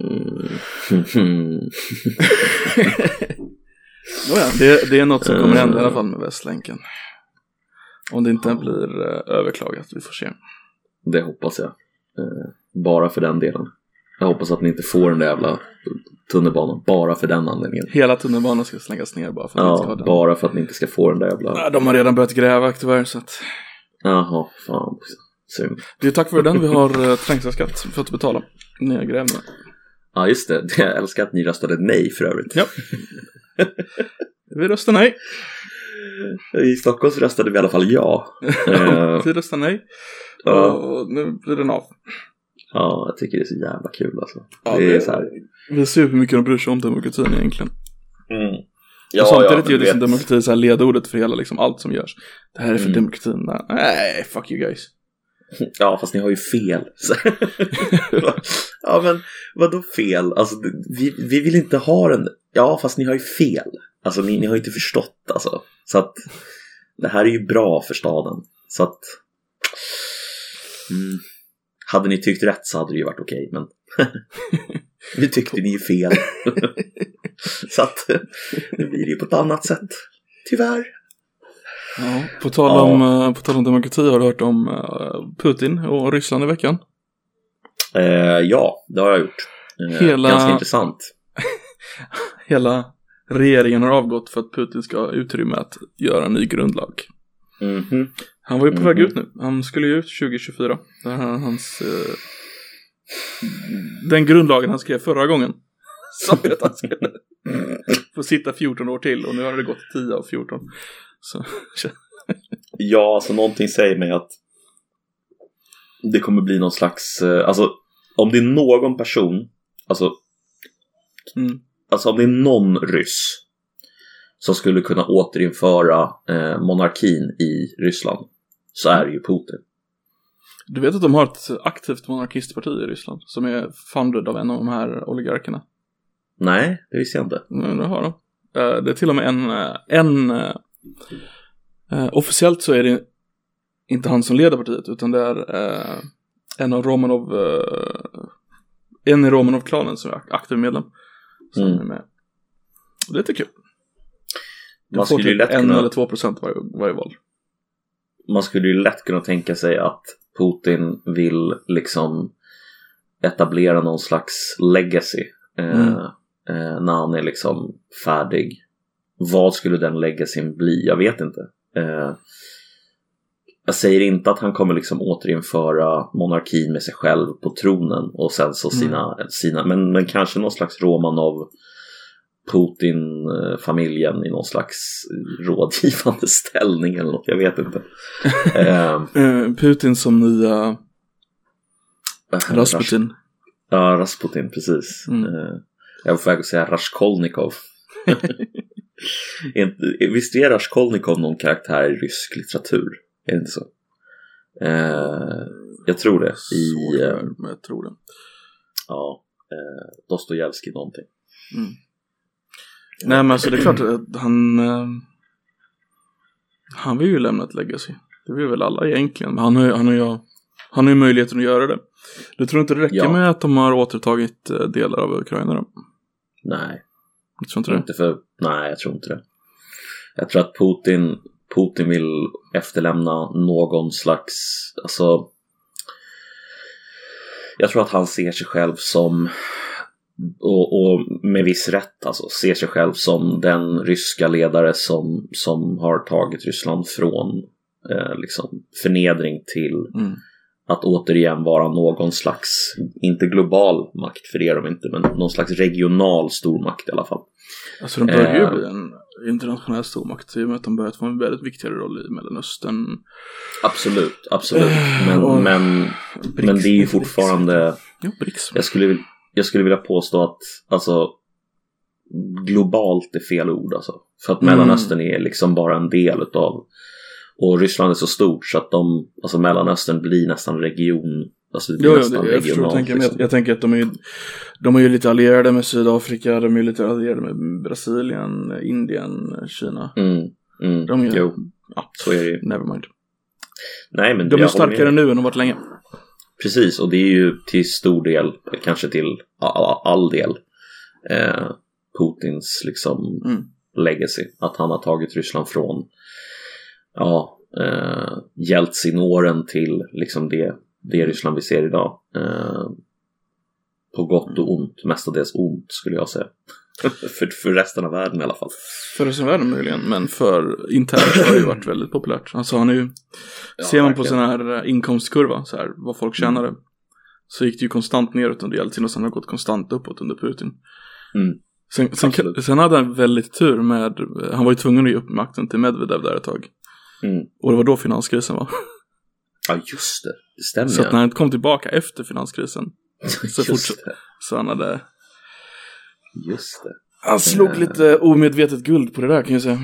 S1: Mm.
S2: Nåja, det, det är något som kommer hända i alla
S1: Eh.
S2: fall med Västlänken. Om det inte blir eh, överklagat, vi får se.
S1: Det hoppas jag. Eh, bara för den delen. Jag hoppas att ni inte får den där jävla tunnelbanan. Bara för den anledningen.
S2: Hela tunnelbanan ska slängas ner bara för att vi inte ska ha
S1: Ja,
S2: den.
S1: bara för att ni inte ska få den där jävla...
S2: Ja, De har redan börjat gräva tyvärr så att
S1: Jaha, fan. Synd.
S2: Det är tack vare den vi har uh, trängselskatt för att betala nedgrävningen.
S1: Ja, just det. Jag älskar att ni röstade nej för övrigt.
S2: Ja. Vi röstar nej.
S1: I Stockholm så röstade vi i alla fall ja. Eh,
S2: Vi röstar nej.
S1: Ja.
S2: Och nu blir den av.
S1: ja, jag tycker det är så jävla kul alltså.
S2: Ja,
S1: det är så här.
S2: Vi ser hur mycket de bryr sig om demokratin egentligen.
S1: Mm.
S2: och samtidigt
S1: men
S2: är liksom
S1: vet-
S2: demokrati så här ledordet för hela liksom allt som görs. Det här är för
S1: Mm.
S2: demokratin. Nej, fuck you guys.
S1: Ja, fast ni har ju fel. Ja, men vadå fel? Alltså, vi, vi vill inte ha den. Ja, fast ni har ju fel. Alltså, ni, ni har ju inte förstått alltså. Så att det här är ju bra för staden. Så att mm, hade ni tyckt rätt så hade det ju varit okej, men nu tyckte ni ju fel. så att nu blir det ju på ett annat sätt. Tyvärr.
S2: Ja, på, tal
S1: Ja.
S2: om, eh, på tal om demokrati har du hört om eh, Putin och Ryssland i veckan?
S1: Eh, ja, det har jag gjort. Eh,
S2: Hela-
S1: Ganska intressant.
S2: Hela regeringen har avgått för att Putin ska ha utrymme att göra en ny grundlag.
S1: Mhm.
S2: Han var ju på väg
S1: Mhm.
S2: ut nu. Han skulle ju ut 2024. Det här är hans... Eh, den grundlagen han skrev förra gången. Sa ju att han skulle få sitta 14 år till och nu har det gått 10 av 14. Så,
S1: Ja, alltså någonting säger mig att det kommer bli någon slags, eh, alltså om det är någon person, alltså,
S2: mm.
S1: alltså om det är någon ryss som skulle kunna återinföra eh, monarkin i Ryssland så är det ju Putin.
S2: Du vet att de har ett aktivt monarkistparti i Ryssland som är funded av en av de här oligarkerna.
S1: Nej, det visste jag inte.
S2: Mm, det har de. Eh, Det är till och med en, eh, en eh, officiellt så är det inte han som leder partiet utan det är en av Romanov, en i Romanov-klanen som är ak- aktiv medlem. Som
S1: Mm.
S2: är med. Det är lite kul. Du
S1: Man
S2: får
S1: skulle
S2: typ
S1: lätt
S2: en
S1: kunna-
S2: eller två procent varje, varje val.
S1: man skulle ju lätt kunna tänka sig att Putin vill liksom etablera någon slags legacy eh,
S2: Mm.
S1: eh, när han är liksom färdig. Vad skulle den legacyn bli? Jag vet inte. Eh, jag säger inte att han kommer liksom återinföra monarkin med sig själv på tronen och sen så sina, sina men, men kanske någon slags Romanov Putin-familjen i någon slags rådgivande ställning eller något, jag vet inte. eh,
S2: Eh, Putin som nya Rasputin.
S1: Ja, Rasputin, precis.
S2: Mm.
S1: Eh, jag var på väg att säga Raskolnikov. Visst är Raskolnikov någon karaktär i rysk litteratur? Är det inte så? Eh, jag tror det. I eh,
S2: men jag tror det.
S1: ja, eh, Dostojevskij någonting.
S2: Mm. Nej men alltså det är klart att han eh, Han vill ju lämna ett legacy. Det vill väl alla egentligen. Men han har han har ju, han har ju möjligheten att göra det. Du tror inte det räcker
S1: Ja.
S2: med att de har återtagit eh, delar av Ukraina då?
S1: Nej,
S2: Jag tror inte det.
S1: inte för, nej, jag tror inte det. Jag tror att Putin, Putin vill efterlämna någon slags, alltså jag tror att han ser sig själv som och, och med viss rätt alltså, ser sig själv som den ryska ledare som, som har tagit Ryssland från eh, liksom förnedring till
S2: Mm.
S1: att återigen vara någon slags, inte global makt för det är de inte, men någon slags regional stormakt i alla fall.
S2: Alltså de börjar ju
S1: Eh.
S2: bli en internationell stormakt i och med att de börjat få en väldigt viktigare roll i Mellanöstern.
S1: Absolut, absolut. Men,
S2: och-
S1: men, men det är ju fortfarande,
S2: Jo, BRICS.
S1: jag skulle, vil- jag skulle vilja påstå att alltså globalt är fel ord alltså. För att
S2: Mm.
S1: Mellanöstern är liksom bara en del utav och Ryssland är så stort så att de, alltså Mellanöstern blir nästan region, alltså det blir
S2: Jo, det, jag förstår du tänker. Men jag,
S1: liksom.
S2: jag tänker att de är, ju, de är ju lite allierade med Sydafrika, de är ju lite allierade med Brasilien, Indien, Kina.
S1: Mm, mm,
S2: De är,
S1: jo,
S2: ja,
S1: så är det ju.
S2: nevermind.
S1: Nej, men
S2: De är
S1: jag
S2: starkare nu än de varit länge.
S1: Precis, och det är ju till stor del, kanske till all, del, eh, Putins liksom
S2: Mm.
S1: legacy. Att han har tagit Ryssland från ja, eh, Jeltsin-åren till liksom det, det Ryssland vi ser idag. Eh, på gott och ont, mestadels ont skulle jag säga. för, för resten av världen i alla fall.
S2: För resten av världen möjligen, men för internt har det ju varit väldigt populärt. Alltså han är ju,
S1: Ja,
S2: ser man på
S1: verkligen.
S2: sån här eh, inkomstkurva, så här, vad folk tjänade. Så gick det ju konstant neråt under Jeltsin och sen har det gått konstant uppåt under Putin.
S1: Mm.
S2: Sen, sen, sen hade han väldigt tur med, han var ju tvungen att ge upp makten till Medvedev där ett tag.
S1: Mm.
S2: Och det var då finanskrisen var.
S1: Ja, just det. Det stämmer
S2: Så att när han kom tillbaka efter finanskrisen så
S1: det.
S2: så han hade
S1: Just det.
S2: Han slog
S1: Eh.
S2: lite omedvetet guld på det där kan jag säga.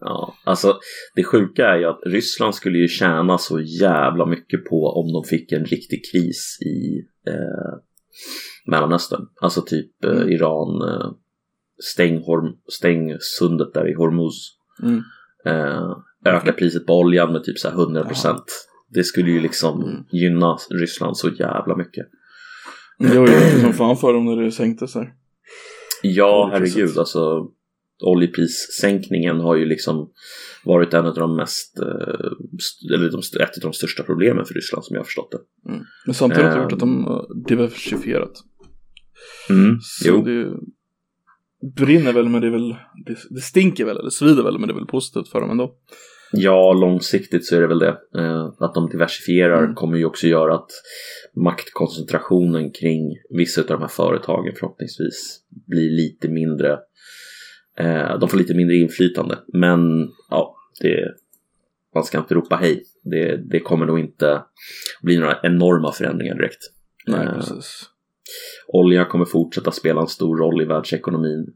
S1: Ja, alltså det sjuka är ju att Ryssland skulle ju tjäna så jävla mycket på om de fick en riktig kris i eh, Mellanöstern. Alltså typ eh,
S2: Mm.
S1: Iran, eh, stäng, Horm- stäng sundet där i Hormuz.
S2: Mm.
S1: Eh, öka priset på oljan med typ så här 100%. Det skulle ju liksom
S2: Mm.
S1: gynna Ryssland så jävla mycket.
S2: Det var ju som fan för dem när det sänktes här.
S1: Ja, herregud, alltså oljeprissänkningen har ju liksom varit en av de mest, eh, eller de, ett av de största problemen för Ryssland som jag har förstått det.
S2: Mm. Men samtidigt har det gjort att de har diversifierat.
S1: Mm.
S2: Så
S1: Jo,
S2: det brinner väl men det är väl, det, det stinker väl eller svider väl men det är väl positivt för dem ändå.
S1: Ja, långsiktigt så är det väl det. Eh, att de diversifierar
S2: Mm.
S1: kommer ju också göra att maktkoncentrationen kring vissa av de här företagen förhoppningsvis blir lite mindre. Eh, de får lite mindre inflytande, men ja, det, man ska inte ropa hej. Det, det kommer nog inte bli några enorma förändringar direkt.
S2: Nej,
S1: Eh,
S2: precis.
S1: Olja kommer fortsätta spela en stor roll i världsekonomin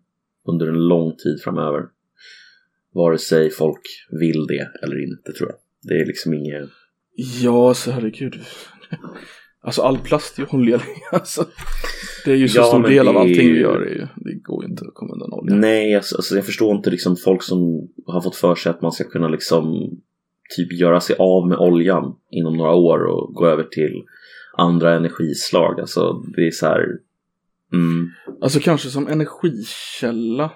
S1: under en lång tid framöver. Vare sig folk vill det eller inte tror jag. Det är liksom inget...
S2: Ja, så herregud. Alltså all plast är olja. Alltså, det är ju så
S1: Ja,
S2: stor del av allting vi
S1: ju-
S2: gör. Det, är ju, det går ju inte att komma undan olja.
S1: Nej, alltså, alltså, jag förstår inte liksom folk som har fått för sig att man ska kunna liksom typ göra sig av med oljan inom några år och gå över till andra energislag. Alltså det är så här. Mm,
S2: Alltså kanske som energikälla.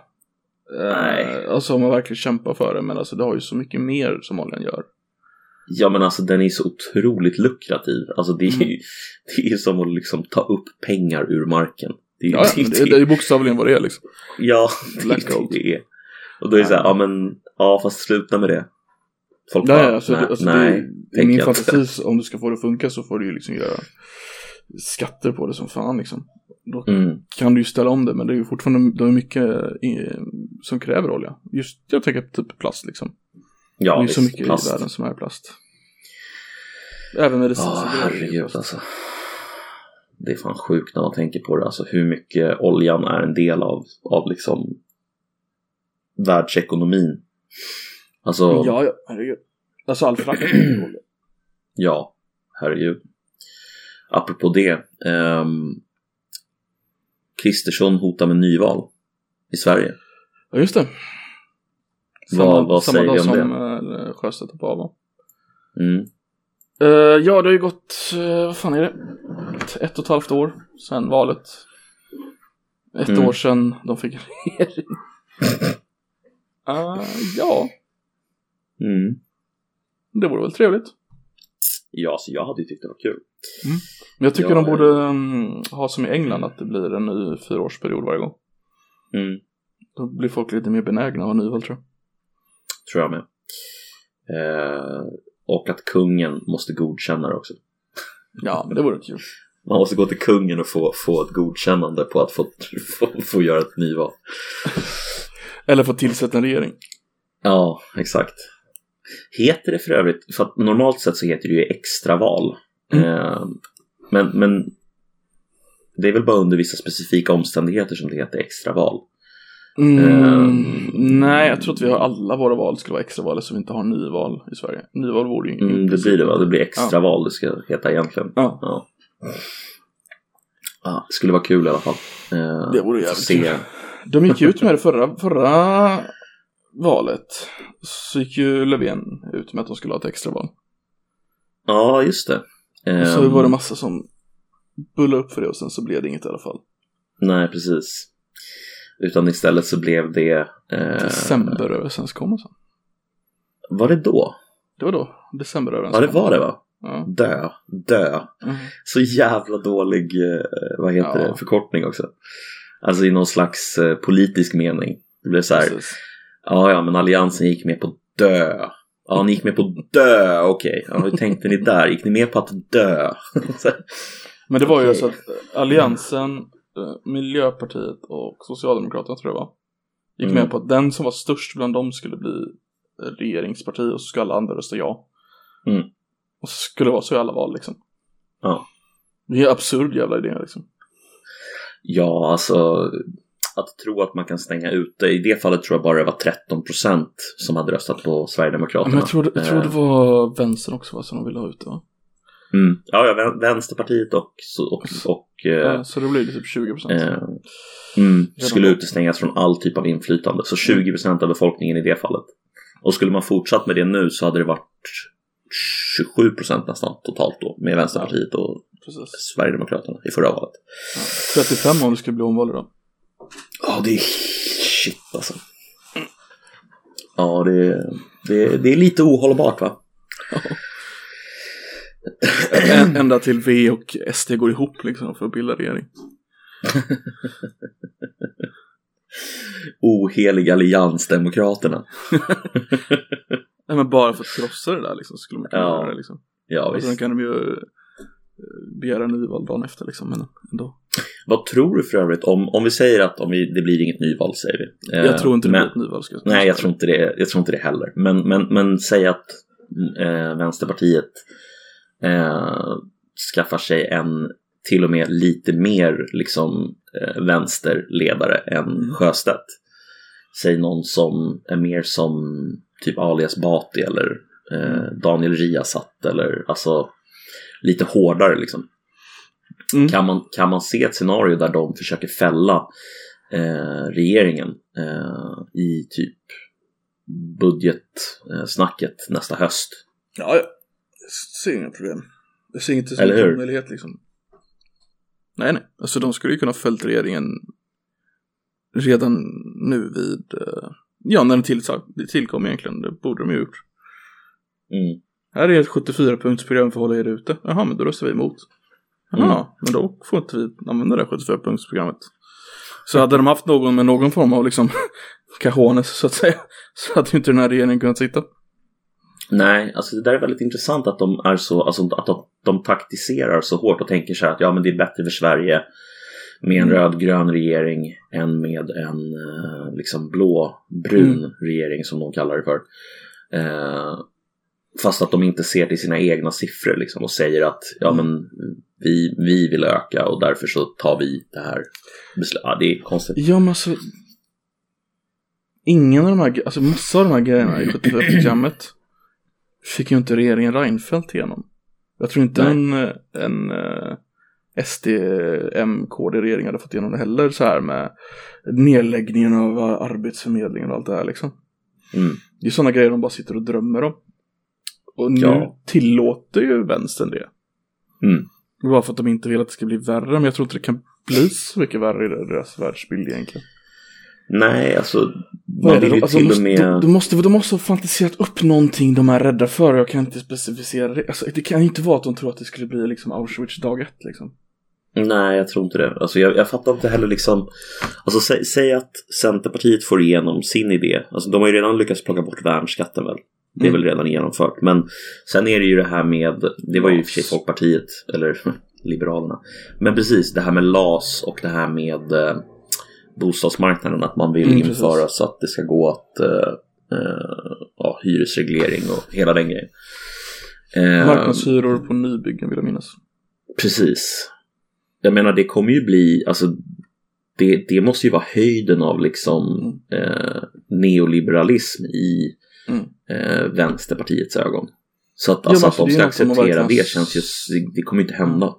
S1: Nej.
S2: Eh, alltså om man verkligen kämpar för det. Men alltså det har ju så mycket mer som oljan gör.
S1: ja men alltså den är så otroligt lukrativ. Alltså det är
S2: Mm.
S1: ju det är som att liksom ta upp pengar ur marken. Det är,
S2: Ja, ja, men det, det är bokstavligen vad det är liksom.
S1: ja, det det det är. Och då är det så här, ja men, ja fast sluta med det. Folk
S2: Ja,
S1: bara,
S2: alltså,
S1: nej,
S2: det, alltså
S1: nej,
S2: det, i
S1: tänker
S2: min fantasi, om du ska få det att funka så får du ju liksom göra skatter på det som fan liksom. Då
S1: Mm,
S2: kan du ju ställa om det, men det är ju fortfarande det är mycket eh, som kräver olja. Just, jag tänker typ plast liksom.
S1: ja,
S2: det är ju så
S1: visst,
S2: mycket
S1: plast.
S2: i världen som är plast. Även medicinska
S1: Ja, herregud alltså. Det är fan sjukt när man tänker på det. Alltså hur mycket oljan är en del av, av liksom världsekonomin. Alltså, ja,
S2: Ja, ja, herregud. Alltså all frakt olja.
S1: herregud. Apropå det. Um, Kristersson hotar med nyval i Sverige.
S2: Ja, just det.
S1: Vad- vad
S2: samma
S1: säger
S2: dag
S1: vi om
S2: som uh, Sjöstedt och Pava.
S1: Mm.
S2: Eh, ja, det har ju gått, eh, vad fan är det? Ett, ett och ett halvt år sedan valet. Ett
S1: Mm.
S2: år sedan de fick en regering. Eh, ja,
S1: Mm.
S2: det vore väl trevligt.
S1: Ja, så jag hade ju tyckt det var kul.
S2: Men jag tycker
S1: Ja,
S2: de borde mm, ha som i England att det blir en ny fyraårsperiod varje gång.
S1: Mm.
S2: Då blir folk lite mer benägna att ha nyval tror jag.
S1: Tror jag med. Eh, och att kungen måste godkänna det också.
S2: Ja, men det vore kul.
S1: Man måste gå till kungen och få, få ett godkännande på att få, få, få göra ett nyval.
S2: Eller få tillsätta en regering.
S1: Ja, exakt. Heter det för övrigt, för att normalt sett så heter det ju extraval.
S2: Mm.
S1: Eh, men, men det är väl bara under vissa specifika omständigheter som det heter extraval.
S2: Mm,
S1: Ehm.
S2: nej, jag tror att vi har alla våra val skulle vara extraval eftersom vi inte har nyval i Sverige. Nyval vore ju
S1: Mm, det blir det va? Det blir extraval det ska heta egentligen.
S2: Ja,
S1: Ja. Ja, det skulle vara kul i alla fall. Eh,
S2: Det vore jävligt
S1: se.
S2: kul. de gick ut med det förra, förra valet. Så gick ju Löfven ut med att de skulle ha ett extraval.
S1: Ja, just det.
S2: Och så
S1: Ehm,
S2: var det massa som bullade upp för det och sen så blev det inget i alla fall.
S1: Nej, precis. Utan istället så blev det... Eh,
S2: Decemberöverenskommelsen.
S1: Var det då?
S2: Det var då,
S1: Ja,
S2: decemberöverenskommelsen.
S1: det var det va?
S2: Ja.
S1: Dö. Dö.
S2: Mm.
S1: Så jävla dålig, eh, vad heter
S2: Ja.
S1: det, förkortning också. Alltså i någon slags eh, politisk mening. Det blev så här,
S2: Precis.
S1: Ja ja men alliansen gick med på dö. Ja, ni gick med på dö, okej. Ja, hur tänkte ni där? Gick ni med på att dö?
S2: Men det var ju
S1: Okej.
S2: så att Alliansen, eh, Miljöpartiet och Socialdemokraterna tror jag var, gick
S1: Mm.
S2: med på att den som var störst bland dem skulle bli regeringsparti och så skulle alla andra rösta ja.
S1: Mm.
S2: Och så skulle det vara så i alla val liksom.
S1: Ja.
S2: Det är en absurd jävla idé liksom.
S1: Ja, alltså att tro att man kan stänga ute. I det fallet tror jag bara det var 13 procent som hade röstat på Sverigedemokraterna.
S2: men jag tror, jag tror det
S1: Eh,
S2: var vänstern också va, som de ville ha ut det va?
S1: mm. Ja, ja, Vän- Vänsterpartiet och, och, och eh,
S2: Ja, så det blir det typ 20 procent.
S1: eh, mm, skulle utestängas från all typ av inflytande. Så 20 procent av befolkningen i det fallet. Och skulle man fortsatt med det nu så hade det varit 27 procent nästan totalt då med Vänsterpartiet och
S2: Precis.
S1: Sverigedemokraterna i förra valet.
S2: Ja. 35 om det skulle bli omval då.
S1: Ja, det är shit alltså. Ja, det det, det är lite ohållbart va?
S2: Ä- Ända till V och SD går ihop liksom för att bilda regering.
S1: Ohelig alliansdemokraterna.
S2: Nej men bara för att krossa det där liksom så skulle man kunna
S1: Ja,
S2: göra det liksom.
S1: Ja,
S2: Och sen
S1: visst.
S2: kan de ju begära nyval dagen efter liksom, men ändå.
S1: Vad tror du för övrigt om, om vi säger att om vi, det blir inget nyval säger vi. Eh,
S2: Jag tror inte det
S1: men,
S2: blir ett nyval. Ska jag
S1: Nej, jag tror inte det, jag tror inte det heller. Men, men, men säg att eh, Vänsterpartiet eh, skaffar sig en till och med lite mer liksom eh, vänsterledare än
S2: Mm.
S1: Sjöstedt. Säg någon som är mer som typ alias Bati eller eh, Daniel Riazat eller alltså lite hårdare liksom.
S2: Mm.
S1: Kan, man, kan man se ett scenario där de försöker fälla eh, regeringen eh, i typ budgetsnacket nästa höst?
S2: Ja, jag ser inga problem. Jag ser inte som en
S1: hur?
S2: omöjlighet liksom. Nej, nej. Alltså de skulle ju kunna ha följt regeringen redan nu vid, eh, ja när den till, tillkom egentligen. Det borde de ju gjort.
S1: Mm.
S2: Här är ett 74-punktsprogram för att hålla er ute. Jaha, men då röstar vi emot. Jaha,
S1: Mm.
S2: men då får inte vi använda det 74-punktsprogrammet. Så hade de haft någon med någon form av liksom cajones så att säga. Så hade ju inte den här regeringen kunnat sitta.
S1: Nej, alltså det där är väldigt intressant att de är så, alltså att de, de taktiserar så hårt och tänker så här att ja men det är bättre för Sverige med en
S2: Mm.
S1: rödgrön regering än med en eh, liksom blåbrun
S2: Mm.
S1: regering som de kallar det för. Eh, fast att de inte ser till sina egna siffror liksom och säger att ja
S2: Mm.
S1: men vi, vi vill öka och därför så tar vi det här beslutet. Ja, det är konstigt.
S2: Ja men alltså. Ingen av de här, alltså massa av de här grejerna i 74-programmet fick ju inte regeringen Reinfeldt igenom. Jag tror inte
S1: Nej.
S2: en, eh, en eh, SD, MKD-regering hade fått igenom det heller så här med nedläggningen av arbetsförmedlingen och allt det här liksom.
S1: Mm.
S2: Det är sådana grejer de bara sitter och drömmer om. Och nu
S1: Ja.
S2: tillåter ju vänstern det.
S1: Mm.
S2: Bara för att de inte vill att det ska bli värre, men jag tror inte det kan bli så mycket värre i deras världsbild egentligen.
S1: Nej, alltså man vill ju?
S2: Alltså,
S1: till
S2: måste,
S1: och med...
S2: de, de, måste, de måste ha fantiserat upp någonting de är rädda för. Jag kan inte specificera det. Alltså, det kan ju inte vara att de tror att det skulle bli liksom Auschwitz dag ett liksom.
S1: Nej, jag tror inte det. Alltså, jag, jag fattar inte heller liksom... Alltså, sä, säg att Centerpartiet får igenom sin idé. Alltså, de har ju redan lyckats plocka bort värnskatten väl? Det är
S2: Mm.
S1: väl redan genomfört. Men sen är det ju det här med... Det var ju i och för sig Folkpartiet, eller Liberalerna. Men precis, det här med LAS och det här med eh, bostadsmarknaden. Att man vill
S2: Mm, precis.
S1: införa så att det ska gå att... Eh, eh, ja, hyresreglering och hela den grejen. Eh,
S2: Marknadshyror på nybyggen vill jag minnas.
S1: Precis. Jag menar det kommer ju bli, alltså det, det måste ju vara höjden av liksom eh, neoliberalism i
S2: Mm.
S1: Eh, Vänsterpartiets ögon. Så att,
S2: Ja,
S1: alltså, att de
S2: alltså, det
S1: ska
S2: de
S1: acceptera
S2: verkligen-
S1: det känns ju, det, kommer ju inte hända.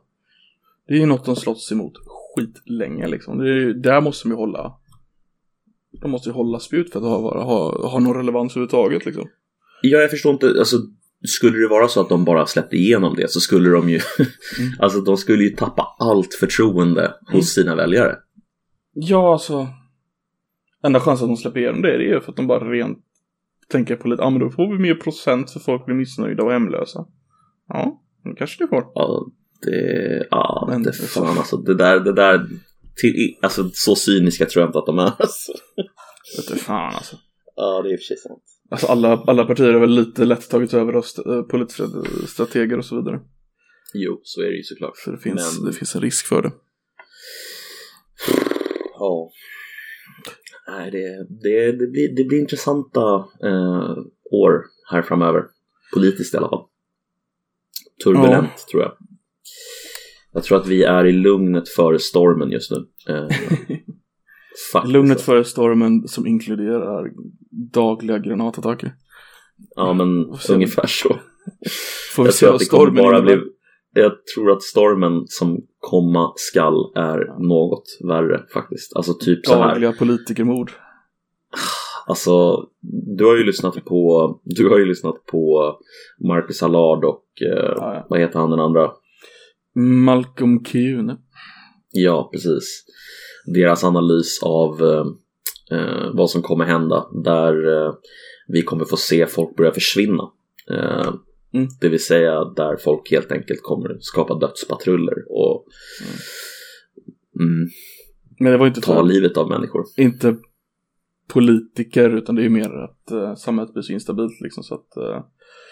S2: Det är ju något de slåss emot skitlänge liksom. Det är, där måste de ju hålla. De måste ju hålla spjut för att ha, ha, ha någon relevans överhuvudtaget liksom.
S1: Ja, jag förstår inte, alltså skulle det vara så att de bara släppte igenom det så skulle de ju,
S2: Mm.
S1: alltså de skulle ju tappa allt förtroende hos sina väljare.
S2: Ja, alltså. Enda chansen att de släpper igenom det, det är ju för att de bara rent tänker på lite, ja men då får vi mer procent för folk blir missnöjda och hemlösa. Ja, det kanske det får.
S1: Ja, det, ja,
S2: Men-
S1: det fan alltså. Det där, det där, till, alltså så cyniska tror jag inte att de är. Alltså.
S2: Vet du fan alltså.
S1: Ja, det är i och för sig sant.
S2: Alltså alla, alla partier har väl lite lätt tagit över av st- eh, politiska strateger och så vidare.
S1: Jo, så är det ju såklart.
S2: Så det finns,
S1: Men-
S2: det finns en risk för det.
S1: Ja. Nej, det, det, det, blir, det blir intressanta eh, år här framöver. Politiskt i alla fall. Turbulent tror jag. Jag tror att vi är i lugnet före stormen just nu. Eh.
S2: Lugnet före stormen som inkluderar dagliga granatattacker.
S1: Ja, men ungefär så.
S2: Får vi
S1: Jag
S2: se
S1: tror att det kommer bara bli... Jag tror att stormen som komma skall är något värre faktiskt. Alltså typ så här.
S2: Dagliga politikermord.
S1: Alltså, du har ju lyssnat på, du har ju lyssnat på Marcus Allard och eh,
S2: Ja, ja.
S1: vad heter han den andra?
S2: Malcolm Kuhne.
S1: Ja, precis. Deras analys av eh, eh, vad som kommer hända där eh, vi kommer få se folk börja försvinna. Eh,
S2: Mm.
S1: Det vill säga där folk helt enkelt kommer skapa dödspatruller och mm,
S2: Men det var inte
S1: ta
S2: så.
S1: livet av människor.
S2: Inte politiker utan det är ju mer att uh, samhället blir så instabilt liksom så att uh,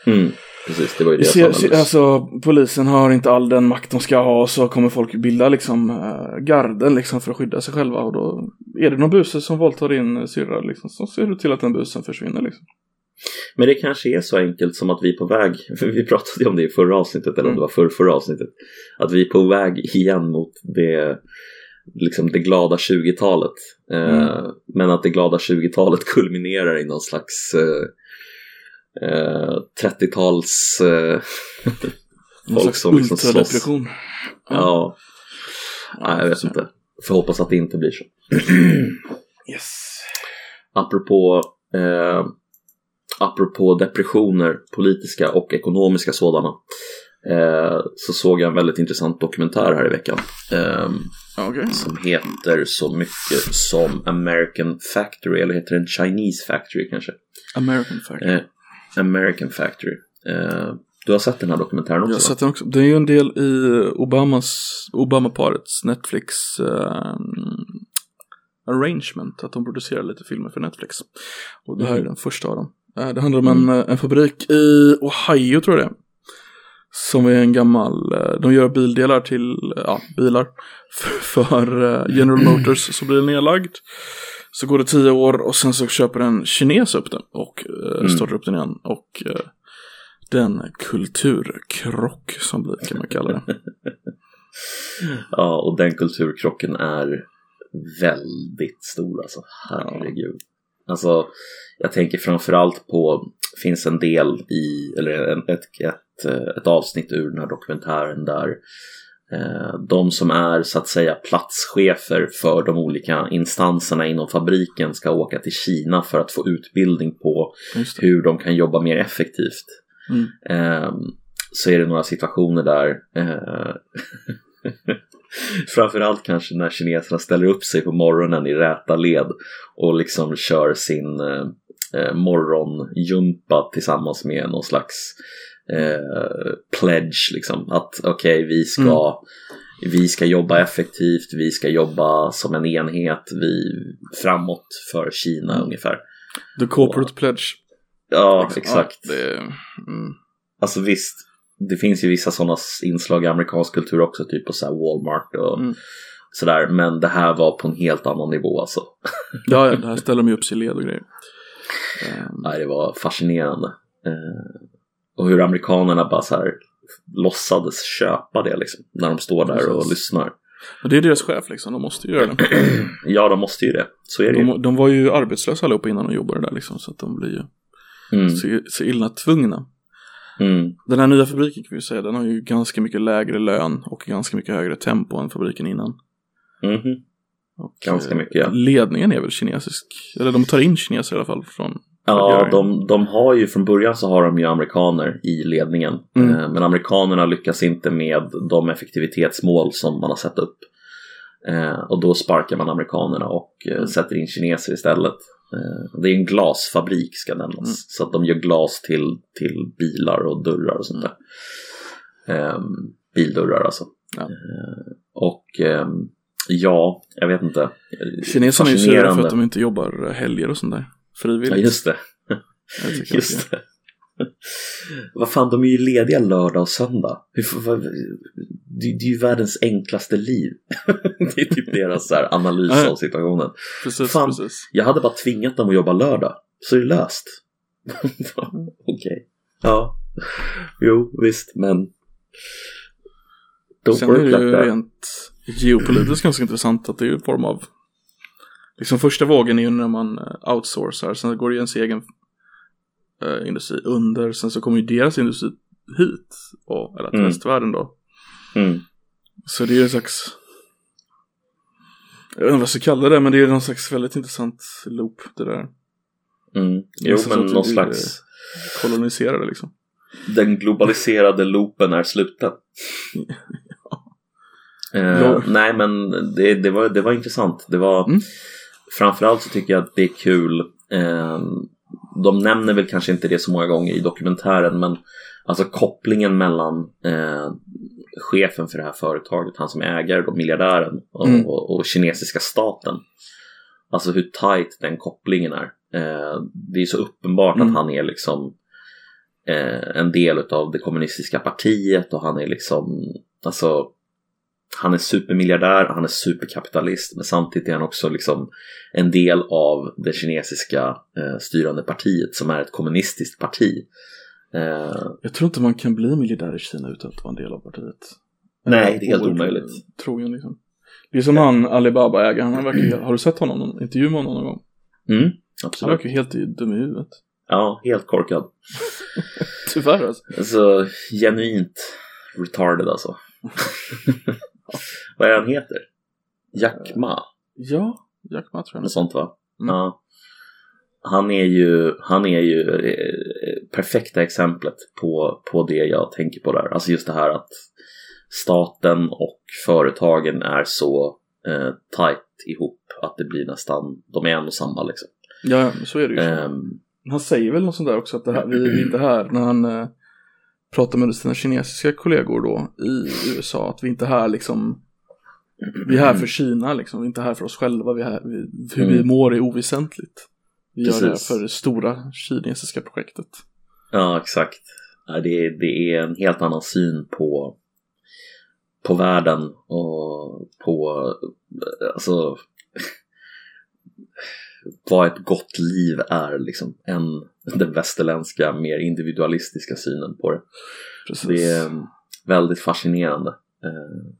S1: Mm, precis, det var ju deras
S2: se, se, alltså polisen har inte all den makt de ska ha så kommer folk bilda liksom uh, garden liksom för att skydda sig själva och då är det någon buse som våldtar din syrra liksom så ser du till att den busen försvinner liksom.
S1: Men det kanske är så enkelt som att vi är på väg, för vi pratade om det i förra avsnittet, eller om det var förra, förra avsnittet, att vi är på väg igen mot det, liksom det glada 20-talet. Eh, men att det glada 20-talet kulminerar i någon slags eh, eh, 30-tals eh, folk som liksom slåss.
S2: ultradepression.
S1: Ja, nej, jag vet inte. Får hoppas att det inte blir så.
S2: Yes.
S1: Apropå, eh, apropå depressioner, politiska och ekonomiska sådana. eh, så såg jag en väldigt intressant dokumentär här i veckan. Eh,
S2: Okej.
S1: som heter så mycket som American Factory, eller heter den Chinese Factory kanske?
S2: American Factory.
S1: Eh, American Factory. Eh, du har sett den här dokumentären också?
S2: Jag har sett den också. Det är ju en del i Obamas, Obama-parets Netflix eh, arrangement. Att de producerar lite filmer för Netflix. Och det här är
S1: Mm.
S2: den första av dem. Eh, det handlar om en, eh, en fabrik i Ohio tror jag det är. Som är en gammal, eh, de gör bildelar till, ja, bilar. För, för General Motors så blir den nedlagd. Så går det tio år och sen så köper en kines upp den och
S1: Mm.
S2: startar upp den igen. Och den kulturkrock som blir kan man kalla det.
S1: Ja, och den kulturkrocken är väldigt stor alltså. Herregud. Alltså, jag tänker framförallt på, finns en del i, eller en, ett, ett, eh, ett avsnitt ur den här dokumentären där eh, de som är så att säga platschefer för de olika instanserna inom fabriken ska åka till Kina för att få utbildning på hur de kan jobba mer effektivt.
S2: Mm.
S1: Ehm, så är det några situationer där eh, Framförallt kanske när kineserna ställer upp sig på morgonen i räta led och liksom kör sin eh, eh, morgonjumpa tillsammans med någon slags eh, pledge liksom att okej vi ska vi ska jobba effektivt, vi ska jobba som en enhet, vi framåt för Kina
S2: Mm.
S1: ungefär.
S2: The corporate pledge.
S1: Ja,
S2: Liksom.
S1: exakt.
S2: Ja, det, mm.
S1: Alltså visst, det finns ju vissa sådana inslag i amerikansk kultur också, typ på så här Walmart och
S2: Mm.
S1: sådär. Men det här var på en helt annan nivå alltså.
S2: Ja, ja, det här ställer de ju upp sig i led och grejer. Ehm,
S1: Nej, det var fascinerande. Eh, och hur amerikanerna bara så här låtsades köpa det liksom. När de står där och
S2: Precis.
S1: lyssnar.
S2: och det är deras chef liksom, de måste ju göra det.
S1: Ja, de måste ju det. Så är det ju.
S2: De, de var ju arbetslösa allihopa innan de jobbade där liksom, så att de blir ju
S1: Mm,
S2: så, så illa tvungna.
S1: Mm,
S2: Den här nya fabriken kan vi säga, den har ju ganska mycket lägre lön och ganska mycket högre tempo än fabriken innan.
S1: mhm.
S2: Och,
S1: Ganska
S2: eh,
S1: mycket, ja.
S2: Ledningen är väl kinesisk, eller de tar in kineser i alla fall från
S1: Ja, de, de har ju från början så har de ju amerikaner i ledningen.
S2: Mm.
S1: Eh, Men amerikanerna lyckas inte med de effektivitetsmål som man har satt upp. Eh, och då sparkar man amerikanerna och
S2: Mm.
S1: sätter in kineser istället. Eh, det är en glasfabrik ska nämnas.
S2: Mm.
S1: Så att de gör glas till, till bilar och dörrar och sånt där. Eh, bildörrar alltså.
S2: Ja.
S1: Eh, och ehm, ja, jag vet inte.
S2: Kineserna är ju sura för att de inte jobbar helger och sånt där. Frivilligt.
S1: Ja, just det. Just det. Vad fan, de är ju lediga lördag och söndag. Det, är ju världens enklaste liv. det är typ deras så här, analys av situationen.
S2: Precis,
S1: Fan.
S2: precis.
S1: Jag hade bara tvingat dem att jobba lördag, så är det löst. Okej. Ja. Jo, visst, men... Don't
S2: Sen
S1: work
S2: är det
S1: like
S2: ju
S1: that.
S2: rent geopolitiskt ganska intressant att det är ju en form av Liksom första vågen är ju när man eh, outsourcar, sen går det ju ens egen eh, industri under, sen så kommer ju deras industri hit, och, eller till
S1: Mm.
S2: västvärlden då.
S1: Mm.
S2: Så det är ju en slags Jag vet inte vad jag ska kalla det, men det är någon slags väldigt intressant loop det där.
S1: Mm. Jo, men
S2: att
S1: någon slags...
S2: Koloniserade liksom.
S1: Den globaliserade loopen är sluten. Eh,
S2: Ja.
S1: nej men det, det, var, det var intressant. Det var,
S2: Mm.
S1: Framförallt så tycker jag att det är kul. Eh, de nämner väl kanske inte det så många gånger i dokumentären men alltså kopplingen mellan eh, chefen för det här företaget, han som ägare, då, miljardären och,
S2: Mm.
S1: och, och kinesiska staten. Alltså hur tight den kopplingen är. Eh, det är så uppenbart
S2: Mm.
S1: att han är liksom eh, en del av det kommunistiska partiet och han är liksom, alltså han är supermiljardär, han är superkapitalist men samtidigt är han också liksom en del av det kinesiska eh, styrande partiet som är ett kommunistiskt parti. Eh,
S2: Jag tror inte man kan bli miljardär i Kina utan att vara en del av partiet.
S1: Nej, det är helt omöjligt.
S2: Trogen liksom. Det är som han Alibaba-ägaren, han verkar har du sett honom, någon intervju med honom någon gång?
S1: mm,
S2: Han
S1: absolut.
S2: verkar helt dum i huvudet.
S1: Ja, helt korkad.
S2: Tyvärr alltså.
S1: Alltså genuint retarded alltså. Vad är han heter? Jack Ma,
S2: Ja, Jack Ma tror jag.
S1: något sånt va?
S2: Mm.
S1: Ja. han är ju, han är ju eh, perfekta exemplet på, på det jag tänker på där. Alltså just det här att staten och företagen är så eh, tight ihop att det blir nästan, de är en och samma liksom.
S2: Ja, så är det ju.
S1: Um,
S2: han säger väl något sånt där också att det här, vi, är inte här när han eh, pratar med sina kinesiska kollegor då i USA att vi inte är här liksom vi är här för Kina liksom, vi är inte här för oss själva, vi är här, vi, hur vi
S1: Mm.
S2: mår är oväsentligt. Vi gör det
S1: Precis.
S2: för det stora kinesiska projektet.
S1: Ja, exakt. Det, är, det är en helt annan syn på, på världen och på alltså, vad ett gott liv är liksom, än den västerländska mer individualistiska synen på det.
S2: Precis.
S1: Det är eh, väldigt fascinerande. Eh,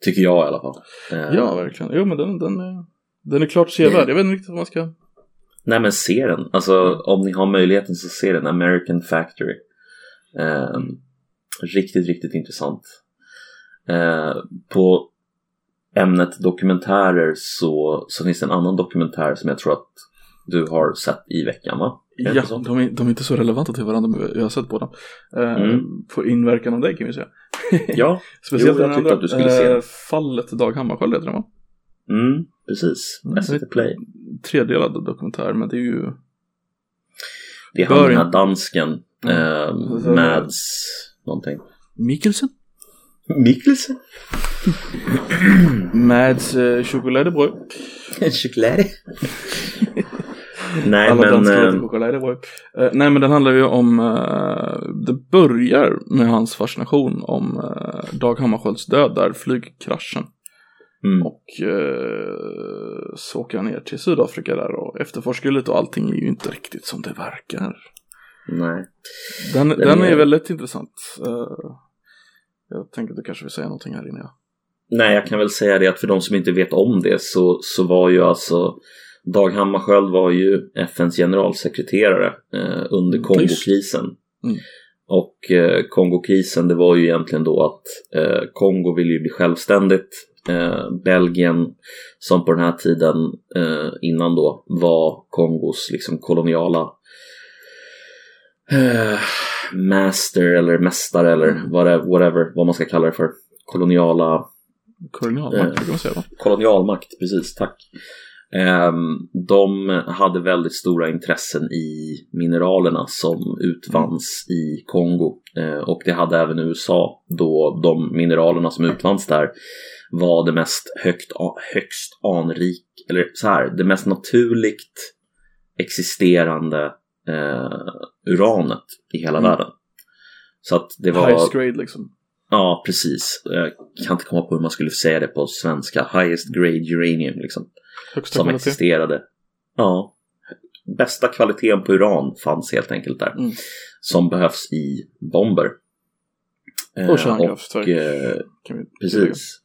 S1: tycker jag i alla fall. Eh,
S2: Ja, verkligen. Jo, men den, den, är, den är klart sevärd. Jag vet inte riktigt vad man ska...
S1: Nej men se den. Alltså om ni har möjligheten så se den. American Factory. Eh, riktigt, riktigt intressant. Eh, på ämnet dokumentärer så, så finns det en annan dokumentär som jag tror att du har sett i veckan va?
S2: Ja, de är, de är inte så relevanta till varandra, men jag har sett båda. Eh,
S1: Mm.
S2: På inverkan av dig kan vi säga.
S1: Ja,
S2: Speciellt
S1: Jo, jag
S2: den andra.
S1: att du skulle se
S2: eh. Fallet Dag Hammarskjöld heter den va?
S1: mm, precis.
S2: Mm,
S1: SVT Play.
S2: Tredelad dokumentär, men det är ju...
S1: Det är han den här dansken. Eh,
S2: Mm. Så-
S1: Mads någonting.
S2: Mikkelsen?
S1: Mikkelsen?
S2: Mads eh, chokoladebröd.
S1: Choklad. Nej
S2: Alla
S1: men... eh,
S2: heter chokoladebröd. Eh, nej, men den handlar ju om... Eh, det börjar med hans fascination om eh, Dag Hammarskjölds död där, flygkraschen.
S1: mm,
S2: Och eh, så åker han ner till Sydafrika där och efterforskar lite och allting är ju inte riktigt som det verkar.
S1: nej.
S2: Den,
S1: Den
S2: den är,
S1: är-
S2: väldigt intressant. Eh, jag tänker att du kanske vill säga någonting här inne. Ja.
S1: Nej, jag kan väl säga det att för de som inte vet om det så, så var ju alltså Dag Hammarskjöld var ju FNs generalsekreterare eh, under
S2: Mm,
S1: Kongokrisen.
S2: Mm.
S1: Och eh, Kongokrisen det var ju egentligen då att eh, Kongo ville ju bli självständigt. Eh, Belgien som på den här tiden eh, innan då var Kongos liksom koloniala eh, master eller mästare eller
S2: Mm.
S1: whatever, whatever vad man ska kalla det för. Koloniala
S2: Kolonialmakt
S1: Eh.
S2: kan man säga va?
S1: kolonialmakt, precis, tack. Ehm, de hade väldigt stora intressen i mineralerna som utvanns i Kongo. Eh, och det hade även USA då de mineralerna som utvanns där var det mest högt, högst anrik, eller så här, det mest naturligt existerande eh, uranet i hela
S2: Mm.
S1: världen. Så att det var...
S2: Highest grade liksom.
S1: Ja, precis. Jag kan inte komma på hur man skulle säga det på svenska. Highest grade uranium liksom.
S2: Högsta
S1: Som
S2: kvalitet.
S1: existerade. Ja. Bästa kvaliteten på uran fanns helt enkelt där.
S2: Mm.
S1: Som behövs i bomber. Eh,
S2: Och kärnkraftverk.
S1: eh,
S2: tillägga.
S1: Precis.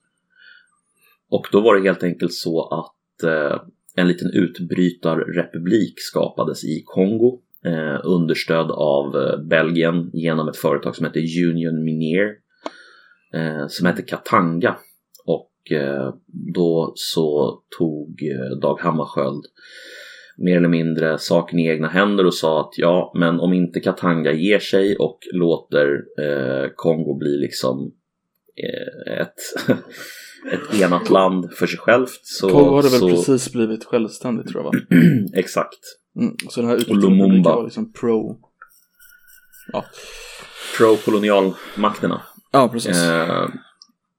S1: Och då var det helt enkelt så att eh, en liten utbrytarrepublik skapades i Kongo eh, understödd av eh, Belgien genom ett företag som heter Union Minier eh, som hette Katanga. Och eh, då så tog eh, Dag Hammarskjöld mer eller mindre saken i egna händer och sa att ja, men om inte Katanga ger sig och låter eh, Kongo bli liksom eh, ett, ett enat land för sig självt så...
S2: Kongo hade väl
S1: så
S2: precis blivit självständigt tror jag va?
S1: Exakt.
S2: Mm. Så den här
S1: Och Lumumba.
S2: var liksom pro. Ja,
S1: Pro-kolonialmakterna.
S2: Ja precis.
S1: Eh,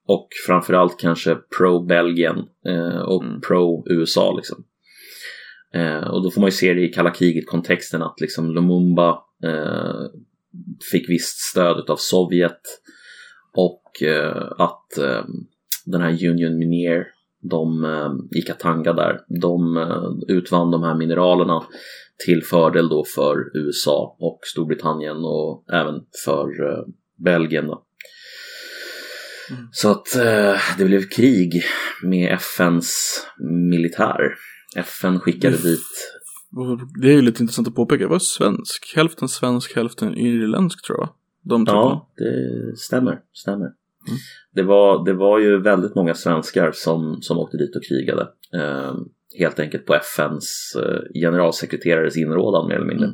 S1: och framförallt kanske pro-Belgien eh, och
S2: Mm.
S1: pro-USA liksom. Eh, och då får man ju se det i kalla kriget-kontexten att liksom Lumumba eh, fick visst stöd av Sovjet och eh, att eh, den här Union Minier, de eh, i Katanga där, de utvann de här mineralerna till fördel då för USA och Storbritannien och även för Belgien. Då.
S2: Mm.
S1: Så att eh, det blev krig med FNs militär. FN skickade
S2: Mm.
S1: dit,
S2: Det är ju lite intressant att påpeka. Det var svensk. Hälften svensk, hälften irländsk tror jag. De
S1: ja det stämmer, stämmer.
S2: Mm.
S1: Det, var, det var ju väldigt många svenskar som, som åkte dit och krigade. Eh, helt enkelt på FNs eh, generalsekreterares inrådan mer eller mindre.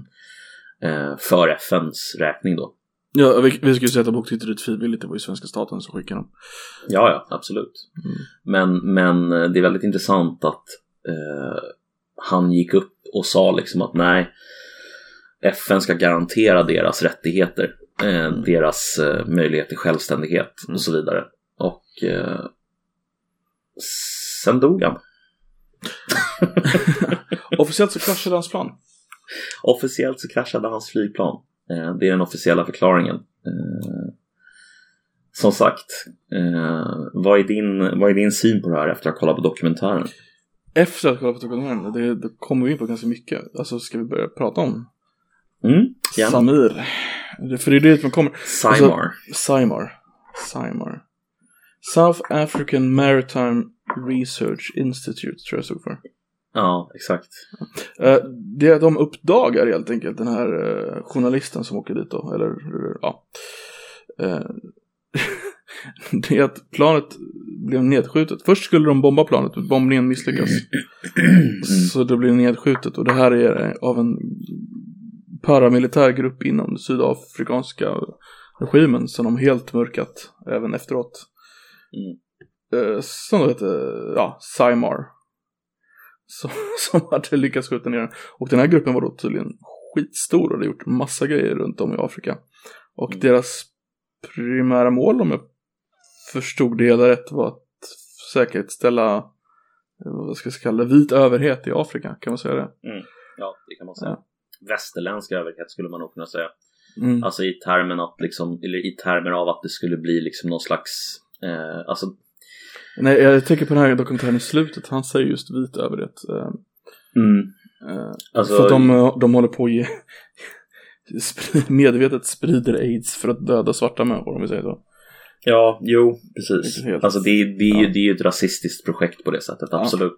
S1: Eh, för FNs räkning då.
S2: Ja, vi, vi skulle sätta boktitlar frivilligt, det var ju svenska staten som skickade dem.
S1: Ja, ja, absolut.
S2: Mm.
S1: Men, men eh, det är väldigt intressant att eh, han gick upp och sa liksom att nej, FN ska garantera deras rättigheter, eh, deras eh, möjlighet till självständighet
S2: Mm.
S1: och så vidare. Och eh, sen dog han.
S2: Officiellt så kraschade hans plan.
S1: Officiellt så kraschade hans flygplan. Eh, det är den officiella förklaringen. Eh, som sagt, eh, vad, är din, vad är din syn på det här efter att ha kollat på dokumentären?
S2: Efter att kolla på dokumentären, det, det kommer vi in på ganska mycket. Alltså ska vi börja prata om
S1: Mm, igen.
S2: Samir? Det- För det är dit man kommer.
S1: Simar.
S2: Simar. Simar. South African Maritime Research Institute tror jag stod för.
S1: Ja, exakt.
S2: Eh, det de uppdagar helt enkelt, den här eh, journalisten som åker dit då, eller ja. Eh, det är att planet blev nedskjutet. Först skulle de bomba planet, men bombningen misslyckas. Så det blir nedskjutet och det här är av en paramilitär grupp inom den sydafrikanska regimen som de helt mörkat även efteråt.
S1: Mm.
S2: Som då hette, ja, Simar. Som, som hade lyckats skjuta ner den. Och den här gruppen var då tydligen skitstor och hade gjort massa grejer runt om i Afrika. Och
S1: Mm.
S2: deras primära mål om jag förstod det hela rätt var att säkerställa eh, vad ska jag kalla det, vit överhet i Afrika, kan man säga det?
S1: Ja, det kan man säga. Västerländsk överhet skulle man nog kunna säga.
S2: Mm.
S1: Alltså i termen att liksom, eller i termer av att det skulle bli liksom någon slags, eh, alltså,
S2: Nej, jag tänker på den här dokumentären i slutet, han säger just vit överhet. Eh,
S1: mm,
S2: eh,
S1: alltså
S2: för att de, eh, de håller på att ge, medvetet sprider aids för att döda svarta människor, om vi säger så.
S1: ja, jo, precis.
S2: Helt.
S1: Alltså det, är- det, är ju,
S2: Ja.
S1: det är ju ett rasistiskt projekt på det sättet, absolut.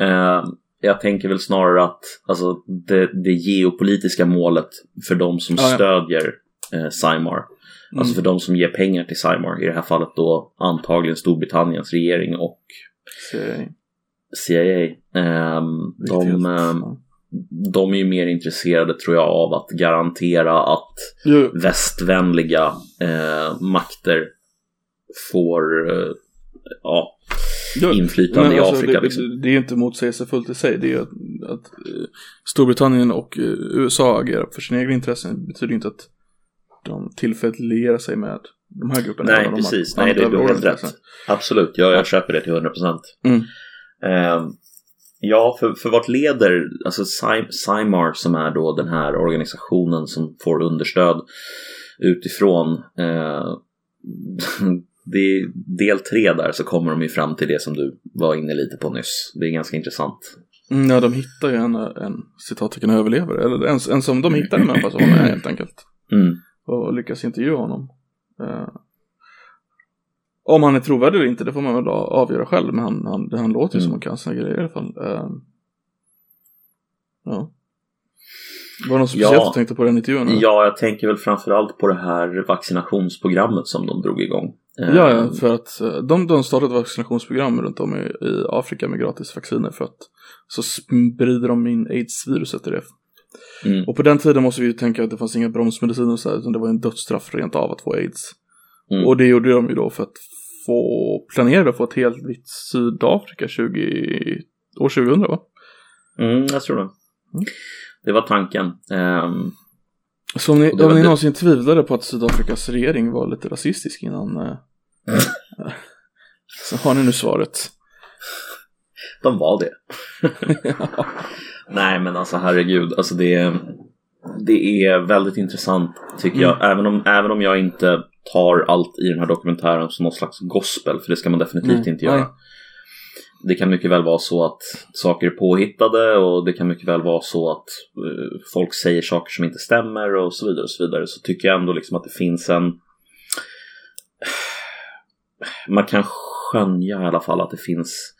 S1: Eh, jag tänker väl snarare att alltså, det, det geopolitiska målet för de som
S2: Ja, ja.
S1: stödjer eh, Simar, alltså för de som ger pengar till Simar, i det här fallet då antagligen Storbritanniens regering och
S2: Så,
S1: CIA. ehm, de, ehm, de är ju mer intresserade tror jag av att garantera att
S2: Jo,
S1: västvänliga eh, makter får eh, ja,
S2: jo.
S1: inflytande
S2: Men
S1: i
S2: alltså,
S1: Afrika.
S2: det,
S1: liksom.
S2: det, är inte motsägelsefullt i sig. Det är att, att eh, Storbritannien och eh, USA agerar för sina egna intressen. Det betyder inte att de tillfälligt lierar sig med de här grupperna.
S1: Nej, precis. Nej, det, du har helt rätt. Absolut, jag, jag köper det till 100 procent.
S2: Mm.
S1: Eh, ja, för, för vart leder, alltså Cymar som är då den här organisationen som får understöd utifrån eh, det är del tre där så kommer de ju fram till det som du var inne lite på nyss. Det är ganska intressant.
S2: Mm, ja, de hittar ju en, en citattecken överlevare. Eller en, en som de hittar en människa som var med helt enkelt.
S1: Mm.
S2: Och lyckas intervjua honom. Eh, om han är trovärdig eller inte, det får man väl avgöra själv. Men han, han, han låter ju som
S1: Mm.
S2: han kan sina grejer i alla fall. Eh, ja. Var det något speciellt
S1: Ja.
S2: du tänkte på den intervjun? eller?
S1: Ja, jag tänker väl framförallt på det här vaccinationsprogrammet som de drog igång. Eh,
S2: Ja, ja, för att eh, de, de startade ett vaccinationsprogram runt om i, i Afrika med gratis vacciner för att så sprider de in aids-viruset i det.
S1: Mm.
S2: Och på den tiden måste vi ju tänka att det fanns inga bromsmediciner och så här, utan det var en dödsstraff rent av att få aids.
S1: Mm.
S2: Och det gjorde de ju då för att få, planerade att få ett helt vitt Sydafrika 20, år 2000 va?
S1: Mm, jag tror det. Det var tanken. Ehm,
S2: Så om ni, om ni någonsin tvivlade på att Sydafrikas regering var lite rasistisk innan eh, så har ni nu svaret.
S1: De var det. Nej, men alltså herregud. Alltså det, det är väldigt intressant tycker jag.
S2: Mm.
S1: Även, om, även om jag inte tar allt i den här dokumentären som någon slags gospel. För det ska man definitivt
S2: Nej,
S1: inte göra.
S2: nej.
S1: Det kan mycket väl vara så att saker är påhittade och det kan mycket väl vara så att eh, folk säger saker som inte stämmer och så vidare. och Så vidare. Så tycker jag ändå liksom att det finns en... Man kan skönja i alla fall att det finns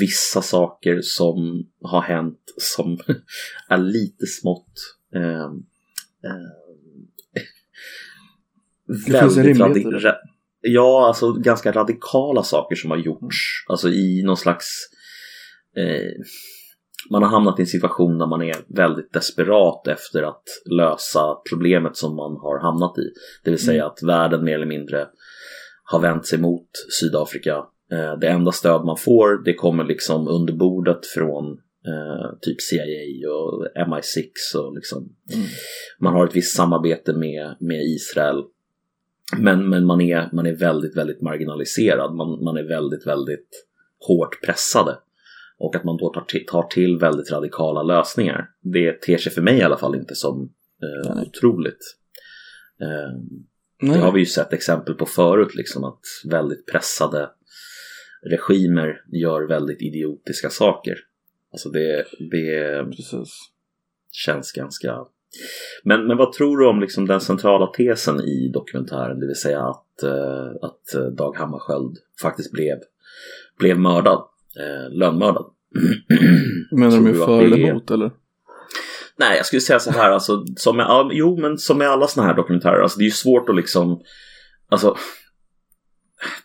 S1: vissa saker som har hänt som är lite smått eh, eh, väldigt
S2: rimlighet i
S1: radi-
S2: det.
S1: ra- Ja, alltså ganska radikala saker som har gjorts. Alltså i någon slags eh, man har hamnat i en situation där man är väldigt desperat efter att lösa problemet som man har hamnat i. Det vill säga att världen mer eller mindre har vänt sig mot Sydafrika. Eh, det enda stöd man får det kommer liksom under bordet från eh, typ CIA och MI6 och liksom man har ett visst samarbete med, med Israel. Men, men man, är, man är väldigt, väldigt marginaliserad. Man, man är väldigt, väldigt hårt pressade. Och att man då tar till, tar till väldigt radikala lösningar. Det ter sig för mig i alla fall inte som eh,
S2: Nej.
S1: otroligt. Eh, det har vi ju sett exempel på förut, liksom att väldigt pressade regimer gör väldigt idiotiska saker. Alltså det, det
S2: Precis.
S1: känns ganska... Men, men vad tror du om liksom den centrala tesen i dokumentären, det vill säga att, eh, att eh, Dag Hammarskjöld faktiskt blev, blev mördad, eh, lönnmördad?
S2: Menar du med för
S1: det
S2: eller emot eller?
S1: Nej, jag skulle säga så här, alltså, som med, jo, men som med alla sådana här dokumentärer, alltså, det är ju svårt att liksom, alltså,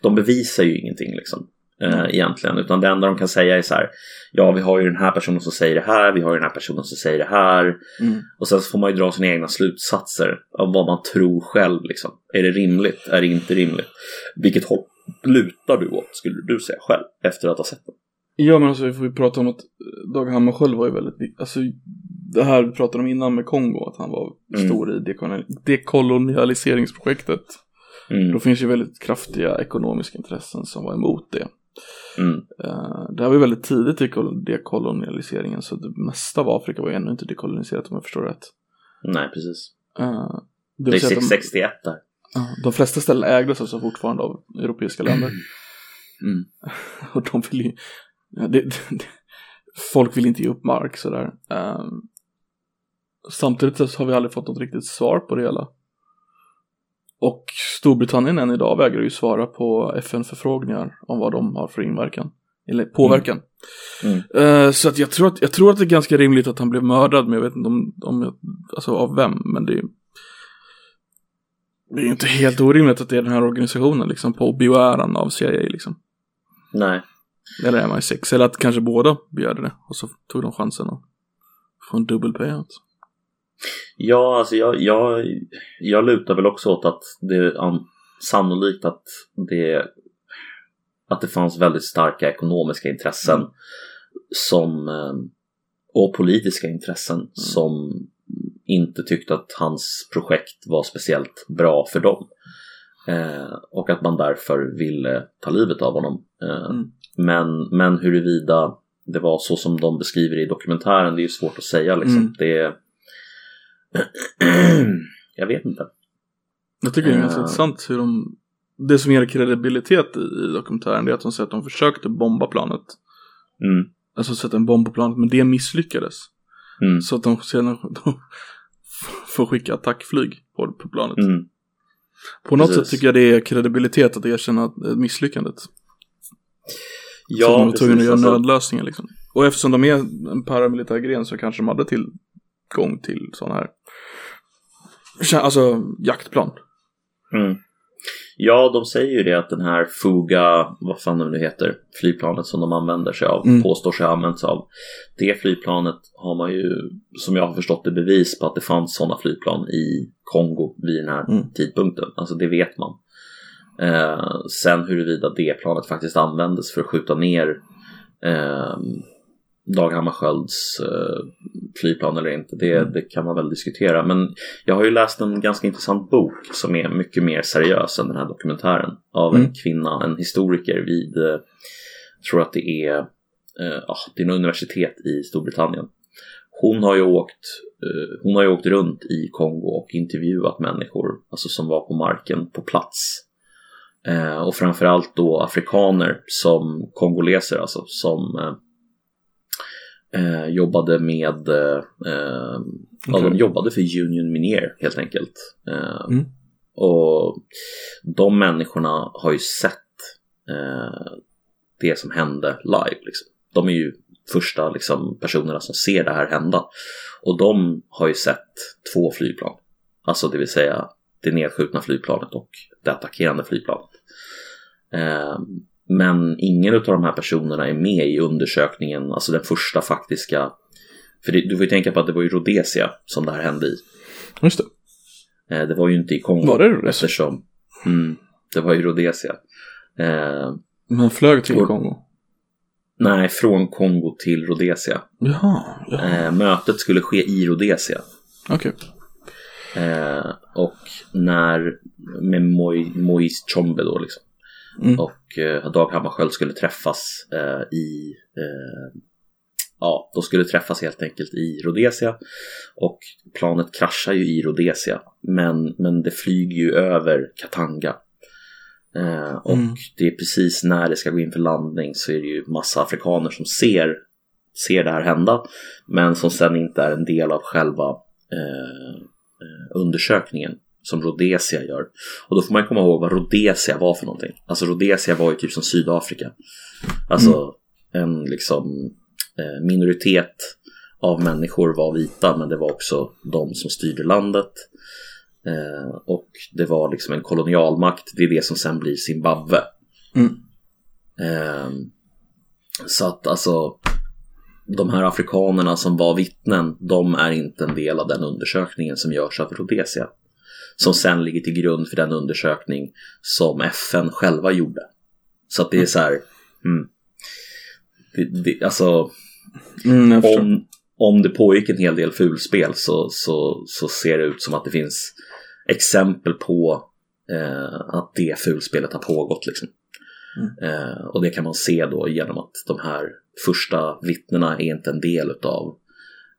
S1: de bevisar ju ingenting liksom. Eh, egentligen, utan det enda de kan säga är så här, ja vi har ju den här personen som säger det här, vi har ju den här personen som säger det här.
S2: Mm.
S1: Och sen så får man ju dra sina egna slutsatser av vad man tror själv liksom. Är det rimligt? Är det inte rimligt? Vilket håll lutar du åt, skulle du säga själv, efter att ha sett den?
S2: Ja men alltså vi får ju prata om att eh, Dag Hammarskjöld var ju väldigt. Alltså det här vi pratade om innan med Kongo, att han var
S1: Mm.
S2: stor i dekolonialiseringsprojektet.
S1: Mm,
S2: Då finns ju väldigt kraftiga ekonomiska intressen som var emot det.
S1: Mm,
S2: Uh, det här var ju väldigt tidigt i kol- dekolonialiseringen så det mesta av Afrika var ju ännu inte dekoloniserat om jag förstår rätt.
S1: nej, precis.
S2: Uh, det
S1: Det är
S2: vill säga att de,
S1: 61 där.
S2: de flesta ställen ägdes alltså fortfarande av europeiska länder.
S1: Mm.
S2: Och de vill ju, ja, det, det, folk vill inte ge upp mark sådär. Um, samtidigt så har vi aldrig fått något riktigt svar på det hela. Och Storbritannien än idag vägrar ju svara på FN-förfrågningar om vad de har för inverkan. Eller påverkan.
S1: Mm.
S2: Eh, så att jag, tror att jag tror att det är ganska rimligt att han blev mördad, men jag vet inte om, om jag, alltså av vem, men det är det är ju inte helt orimligt att det är den här organisationen liksom på begäran av CIA liksom.
S1: Nej.
S2: Eller MI6, eller att kanske båda begärde det och så tog de chansen att få en dubbel payout.
S1: Ja, alltså jag, jag, jag lutar väl också åt att det är an- sannolikt att det, att det fanns väldigt starka ekonomiska intressen
S2: Mm.
S1: som, eh, och politiska intressen som inte tyckte att hans projekt var speciellt bra för dem. Eh, och att man därför ville ta livet av honom. Eh,
S2: Mm.
S1: men, men huruvida det var så som de beskriver i dokumentären, det är ju svårt att säga. Liksom.
S2: Mm.
S1: Det, jag vet inte.
S2: Jag tycker det är ganska
S1: Eh.
S2: intressant hur de Det som ger kredibilitet i, i dokumentären det är att de säger att de försökte bomba planet.
S1: Mm.
S2: Alltså sätta en bomb på planet men det misslyckades.
S1: Mm.
S2: Så att de sedan de får skicka attackflyg på, på planet.
S1: Mm.
S2: På något
S1: Precis.
S2: sätt tycker jag det är kredibilitet att erkänna eh, misslyckandet. så
S1: Ja,
S2: de var tvungna att göra
S1: Alltså,
S2: nödlösningar liksom. Och eftersom de är en paramilitär gren så kanske de hade tillgång till sådana här Alltså jaktplan.
S1: Mm. Ja, de säger ju det att den här Fuga, vad fan det nu heter, flygplanet som de använder sig av,
S2: Mm.
S1: påstår sig ha använt sig av. Det flygplanet har man ju, som jag har förstått det, bevis på att det fanns sådana flygplan i Kongo vid den här
S2: Mm.
S1: tidpunkten. Alltså det vet man. Eh, sen huruvida det planet faktiskt användes för att skjuta ner eh, Dag Hammarskjölds eh, flygplan eller inte, det, det kan man väl diskutera. Men jag har ju läst en ganska intressant bok som är mycket mer seriös än den här dokumentären. Av en
S2: Mm.
S1: kvinna, en historiker vid, eh, tror att det är, eh, ah, det är en universitet i Storbritannien. Hon har ju åkt, eh, hon har ju åkt runt i Kongo och intervjuat människor, alltså som var på marken på plats. Eh, och framförallt då afrikaner som kongoleser, alltså som eh, eh, jobbade med, eh, eh, ja, de jobbade för Union Minier helt enkelt. Eh,
S2: Mm.
S1: Och de människorna har ju sett eh, det som hände live. Liksom. De är ju första liksom, personerna som ser det här hända. Och de har ju sett två flygplan. Alltså det vill säga det nedskjutna flygplanet och det attackerande flygplanet. Men ingen av de här personerna är med i undersökningen, alltså den första faktiska. För det, du får ju tänka på att det var i Rhodesia som det här hände i.
S2: Just det.
S1: Eh, det var ju inte i Kongo.
S2: Var det Rhodesia?
S1: Eftersom, mm, det var i Rhodesia. Eh,
S2: Men flög till
S1: Och-
S2: Kongo?
S1: nej, från Kongo till Rhodesia.
S2: Jaha, ja.
S1: Eh, mötet skulle ske i Rhodesia.
S2: okej.
S1: Eh, och när med Moi- Moise Tshombe då liksom.
S2: Mm.
S1: Och eh, Dag Hammarskjöld skulle träffas eh, i eh, Ja, de skulle träffas helt enkelt i Rhodesia och planet kraschar ju i Rhodesia men, men det flyger ju över Katanga. Eh, och
S2: Mm.
S1: det är precis när det ska gå in för landning så är det ju massa afrikaner som ser, ser det här hända men som sen inte är en del av själva eh, eh, undersökningen som Rhodesia gör. Och då får man komma ihåg vad Rhodesia var för någonting. Alltså Rhodesia var ju typ som Sydafrika. Alltså en liksom eh, minoritet av människor var vita men det var också de som styrde landet. Eh, och det var liksom en kolonialmakt. Det är det som sen blir Zimbabwe.
S2: Mm.
S1: Eh, så att alltså de här afrikanerna som var vittnen, de är inte en del av den undersökningen som görs av Rhodesia. Som sen ligger till grund för den undersökning som FN själva gjorde. Så att det är så här, mm, det, det, alltså
S2: Mm,
S1: om, om det pågick en hel del fulspel så, så, så ser det ut som att det finns exempel på eh, att det fulspelet har pågått. Liksom. Eh, och det kan man se då genom att de här första vittnena är inte en del utav,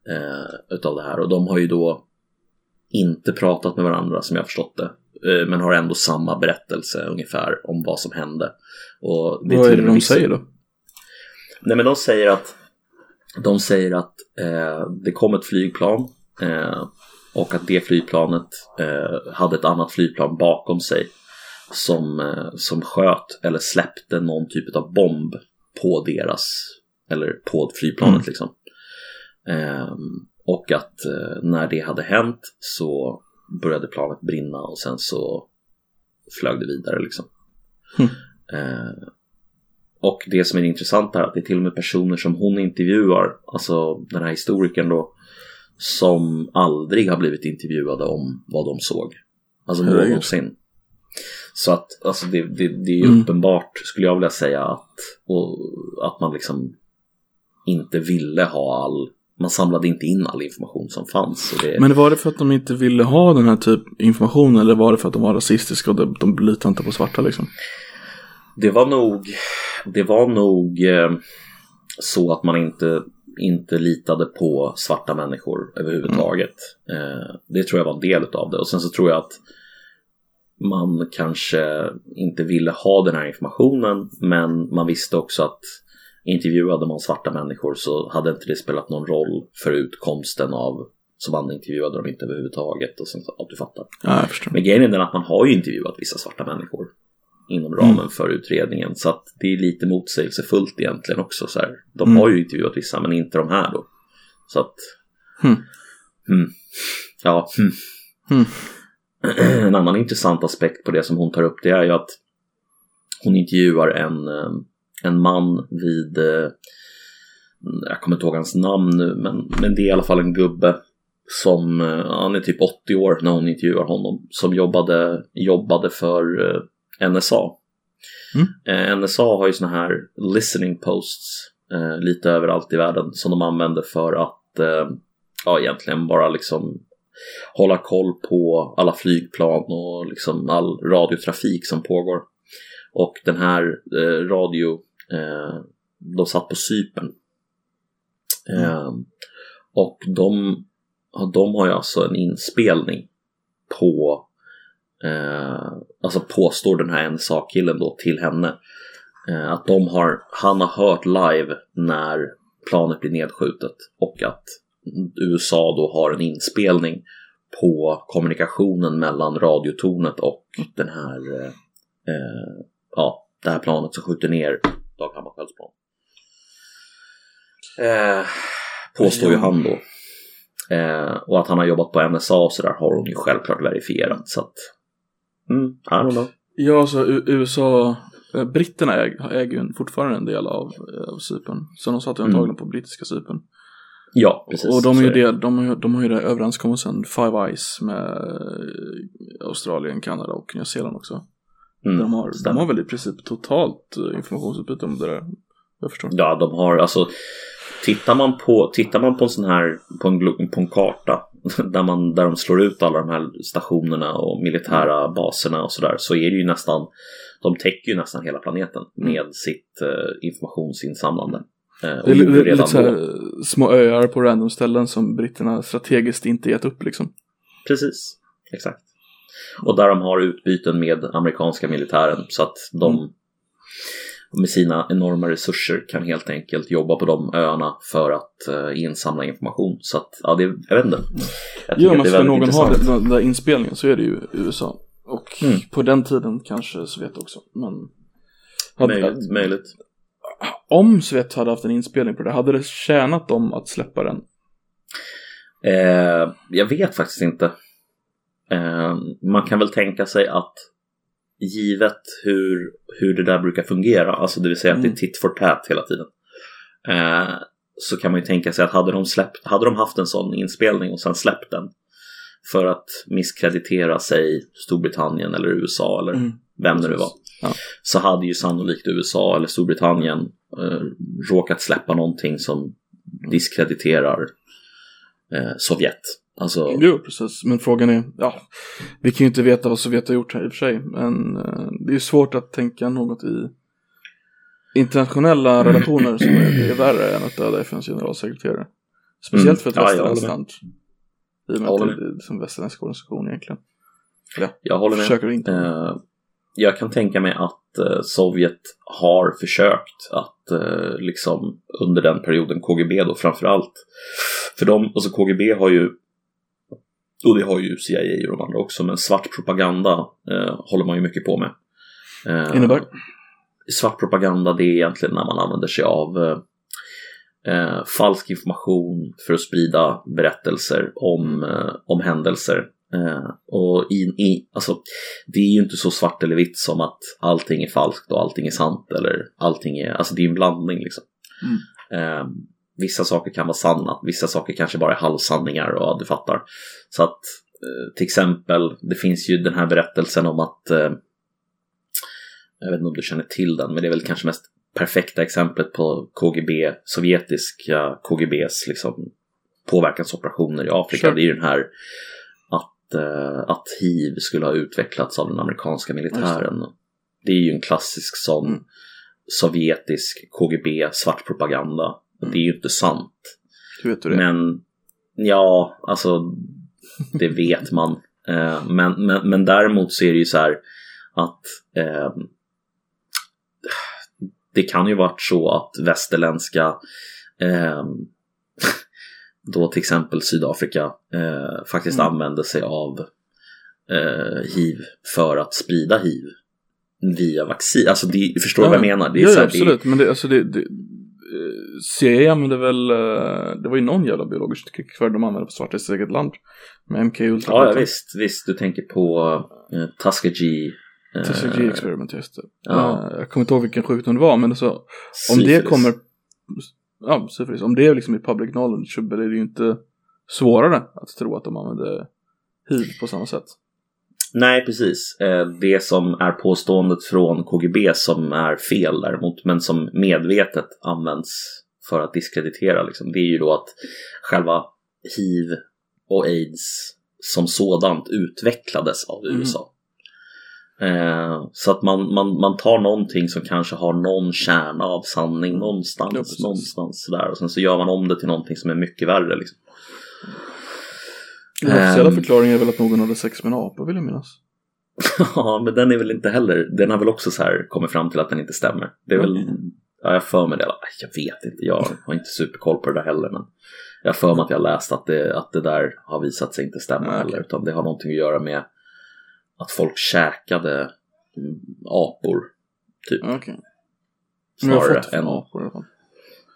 S1: eh, utav det här. Och de har ju då inte pratat med varandra som jag förstått det. Eh, men har ändå samma berättelse ungefär om vad som hände. Och
S2: Vad är det de
S1: vissa-
S2: säger då?
S1: Nej men de säger att de säger att eh, det kom ett flygplan eh, och att det flygplanet eh, hade ett annat flygplan bakom sig som, eh, som sköt eller släppte någon typ av bomb på deras eller på flygplanet
S2: Mm.
S1: liksom. Eh, och att eh, när det hade hänt så började planet brinna och sen så flög det vidare liksom.
S2: Mm.
S1: Eh, och det som är intressant är att det är till och med personer som hon intervjuar, alltså den här historikern då, som aldrig har blivit intervjuade om vad de såg. Alltså
S2: Herregud.
S1: någonsin. Så att alltså det, det, det är ju
S2: Mm.
S1: uppenbart, skulle jag vilja säga, att, och, att man liksom inte ville ha all, man samlade inte in all information som fanns. Det,
S2: Men var det för att de inte ville ha den här typ information eller var det för att de var rasistiska och de, de litade inte på svarta liksom?
S1: Det var nog, det var nog eh, så att man inte, inte litade på svarta människor överhuvudtaget. Eh, det tror jag var en del av det. Och sen så tror jag att man kanske inte ville ha den här informationen men man visste också att intervjuade man svarta människor så hade inte det spelat någon roll för utkomsten av så man intervjuade dem inte överhuvudtaget och sen så, ja, du fattar.
S2: Ja, jag förstår.
S1: Men grejen är den att man har ju intervjuat vissa svarta människor inom ramen för utredningen. Så att det är lite motsägelsefullt egentligen också. Så här. De
S2: Mm.
S1: har ju intervjuat vissa men inte de här då. Så att...
S2: Hmm.
S1: Hmm. Ja. Hmm.
S2: Hmm.
S1: En annan intressant aspekt på det som hon tar upp det är ju att hon intervjuar en, eh, en man vid eh, jag kommer inte ihåg hans namn nu men, men det är i alla fall en gubbe som, eh, han är typ 80 år när hon intervjuar honom, som jobbade, jobbade för eh, NSA.
S2: Mm.
S1: NSA har ju såna här listening posts lite överallt i världen som de använder för att ja, egentligen bara liksom hålla koll på alla flygplan och liksom all radiotrafik som pågår. Och den här eh, radio, de satt på Cypern. Eh, och de, de har ju alltså en inspelning på, eh, alltså påstår den här NSA-killen då till henne, eh, att de har, han har hört live när planet blir nedskjutet och att USA då har en inspelning på kommunikationen mellan radiotornet och den här, eh, eh, ja, det här planet som skjuter ner Dag Hammarskjölds plan. Eh, påstår ju han då. Eh, och att han har jobbat på NSA och sådär har hon ju självklart verifierat. Så att, mm, I don't know.
S2: Ja, så U- USA Eh, Britterna äger, äger ju fortfarande en del av, eh, av Cypern. Så de satt ju antagligen på brittiska Cypern.
S1: Ja, precis.
S2: Och de, är ju
S1: det.
S2: del, de, har ju- de har ju det överenskommelsen Five Eyes med eh, Australien, Kanada och Nya Zeeland också.
S1: Mm,
S2: de, har, de har väl i princip totalt eh, informationsutbyte om det där. Jag förstår.
S1: Ja, de har alltså Tittar man på, tittar man på en sån här på en, på en karta där, man, där de slår ut alla de här stationerna och militära baserna och sådär så är det ju nästan de täcker ju nästan hela planeten med sitt eh, informationsinsamlande. Eh,
S2: Det är li-
S1: gjorde
S2: li-
S1: redan
S2: lite så här, små öar på random ställen som britterna strategiskt inte gett upp liksom.
S1: Precis, exakt. Och där de har utbyten med amerikanska militären så att de
S2: Mm.
S1: med sina enorma resurser kan helt enkelt jobba på de öarna för att eh, insamla information. Så att, ja, det, jag vet inte. Jag
S2: Ja,
S1: att
S2: men ska någon ha
S1: intressant.
S2: den, den där inspelningen så är det ju USA. Och
S1: Mm.
S2: på den tiden kanske Sovjet också. Men hade,
S1: Möjligt, möjligt.
S2: om Sovjet hade haft en inspelning på det, hade det tjänat dem att släppa den?
S1: Eh, jag vet faktiskt inte. Eh, man kan väl tänka sig att givet hur, hur det där brukar fungera, alltså det vill säga att det är
S2: Mm.
S1: titt for tat hela tiden. Eh, så kan man ju tänka sig att hade de, släppt, hade de haft en sån inspelning och sen släppt den för att misskreditera sig Storbritannien eller USA eller
S2: Mm.
S1: vem det nu var.
S2: Ja.
S1: Så hade ju sannolikt USA eller Storbritannien eh, råkat släppa någonting som diskrediterar eh, Sovjet. Alltså,
S2: Jo, precis. Men frågan är, ja, vi kan ju inte veta vad Sovjet har gjort här i och för sig. Men eh, det är svårt att tänka något i internationella relationer som är, är värre än att döda FNs generalsekreterare. Speciellt
S1: Mm.
S2: för ett
S1: Ja, jag
S2: västerländskt
S1: med.
S2: land. I och med att det är som västerländsk organisation egentligen. Ja,
S1: jag håller med.
S2: försöker inte.
S1: Eh, jag kan tänka mig att eh, Sovjet har försökt att eh, liksom under den perioden, KGB då framförallt. För de, alltså KGB har ju, och det har ju CIA och de andra också, men svart propaganda eh, håller man ju mycket på med. Eh,
S2: Innebär?
S1: svart propaganda det är egentligen när man använder sig av eh, eh, falsk information för att sprida berättelser om, eh, om händelser. Eh, och i, i, alltså, det är ju inte så svart eller vitt som att allting är falskt och allting är sant eller allting är, alltså det är en blandning liksom. Eh, vissa saker kan vara sanna, vissa saker kanske bara är halvsanningar och ja, du fattar. Så att eh, till exempel, det finns ju den här berättelsen om att eh, jag vet inte om du känner till den, men det är väl kanske mest perfekta exemplet på KGB, sovjetiska KGBs liksom, påverkansoperationer i Afrika.
S2: Sure.
S1: Det är ju den här att, eh, att hiv skulle ha utvecklats av den amerikanska militären. Det är ju en klassisk sån
S2: Mm.
S1: sovjetisk KGB svart propaganda. Och Det är ju inte sant.
S2: Hur vet du det?
S1: Men ja, alltså det vet man. Eh, men, men, men däremot så är det ju så här att eh, det kan ju varit så att västerländska eh, då till exempel Sydafrika eh, faktiskt
S2: Mm.
S1: använde sig av eh, hiv för att sprida hiv via vaccin. Alltså det, förstår du vad jag menar? Det är
S2: ja, ja,
S1: här, det är-
S2: absolut. Men det, alltså det, det, CIA använde väl, eh, det var ju någon jävla biologisk krigförd de använde på svartas eget land. Med MK Ultra.
S1: Ja, ja visst, visst. Du tänker på uh, Tuskegee. eh,
S2: TCG experiment just det.
S1: Ja.
S2: Eh, jag kommer inte ihåg vilken sjukdom det var men alltså, om det kommer, ja syfilis, om det är liksom i public knowledge så blir det ju inte svårare att tro att de använde hiv på samma sätt.
S1: Nej, precis. Eh, Det som är påståendet från KGB som är fel däremot, men som medvetet används för att diskreditera, liksom, det är ju då att själva hiv och aids som sådant utvecklades av
S2: Mm.
S1: USA. Eh, så att man, man, man tar någonting som kanske har någon kärna av sanning någonstans,
S2: Ja, precis.
S1: någonstans sådär. Och sen så gör man om det till någonting som är mycket värre. Liksom.
S2: Den officiella
S1: Ehm.
S2: förklaringen är väl att någon hade sex med en apa vill jag minnas.
S1: Ja, men den är väl inte heller, den har väl också så här kommit fram till att den inte stämmer. Det är väl,
S2: Mm.
S1: Ja, jag för mig det. Jag vet inte, jag har inte superkoll på det där heller. Men jag för mig att jag läst att det, att det där har visat sig inte stämma
S2: okej.
S1: heller. Utan det har någonting att göra med att folk käkade mm, apor. Typ.
S2: Jag har
S1: Snarare än...
S2: apor.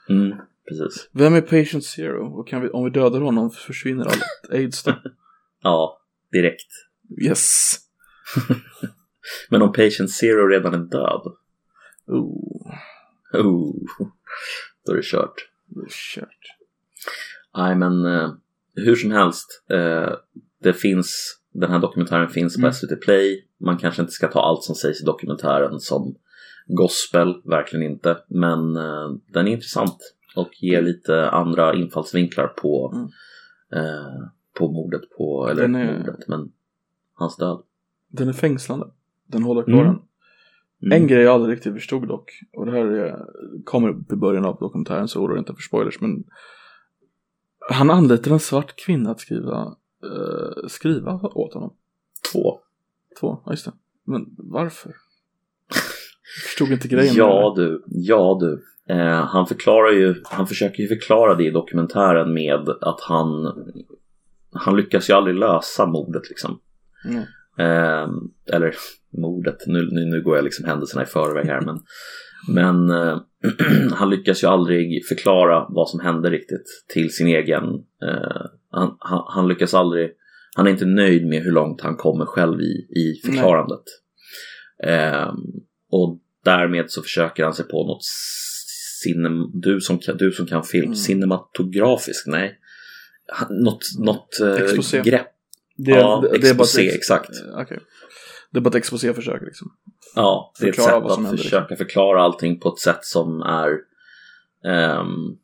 S1: Mm, precis.
S2: Vem är patient zero? Och vi, om vi dödar honom försvinner allt aids då?
S1: Ja, direkt.
S2: Yes.
S1: Men om patient zero redan är död.
S2: Oh,
S1: Oh, då är det kört.
S2: det är kört.
S1: Nej, men eh, hur som helst. Eh, det finns, den här dokumentären finns på
S2: Mm.
S1: SVT Play. Man kanske inte ska ta allt som sägs i dokumentären som gospel, verkligen inte. Men eh, den är intressant och ger lite andra infallsvinklar på,
S2: Mm.
S1: eh, på mordet på, eller
S2: är-
S1: mordet, men hans död.
S2: Den är fängslande. Den håller kvar
S1: Mm.
S2: En.
S1: Mm.
S2: En grej jag aldrig riktigt förstod dock, och det här är, kommer upp i början av dokumentären så oroa dig inte för spoilers, men han anlitar en svart kvinna att skriva, eh, skriva åt honom.
S1: Två.
S2: Två, ja just det. Men varför? Jag förstod inte grejen
S1: Ja
S2: det.
S1: du, ja du. Eh, han förklarar ju, han försöker ju förklara det i dokumentären med att han, han lyckas ju aldrig lösa mordet liksom.
S2: Mm.
S1: Eh, eller mordet, nu, nu, nu går jag liksom händelserna i förväg här men, men eh, han lyckas ju aldrig förklara vad som hände riktigt till sin egen, eh, han, han, han lyckas aldrig, han är inte nöjd med hur långt han kommer själv i, i förklarandet. Eh, och därmed så försöker han sig på något cinem, du som, du som kan film,
S2: Mm.
S1: cinematografiskt, nej. Något, något eh, grepp
S2: Det,
S1: Ja,
S2: det, det är bara ett ex-
S1: exakt.
S2: okej. Det är bara ett exposé-försök liksom.
S1: Ja, det är ett sätt att
S2: händer,
S1: försöka förklara allting på ett sätt som är ehm,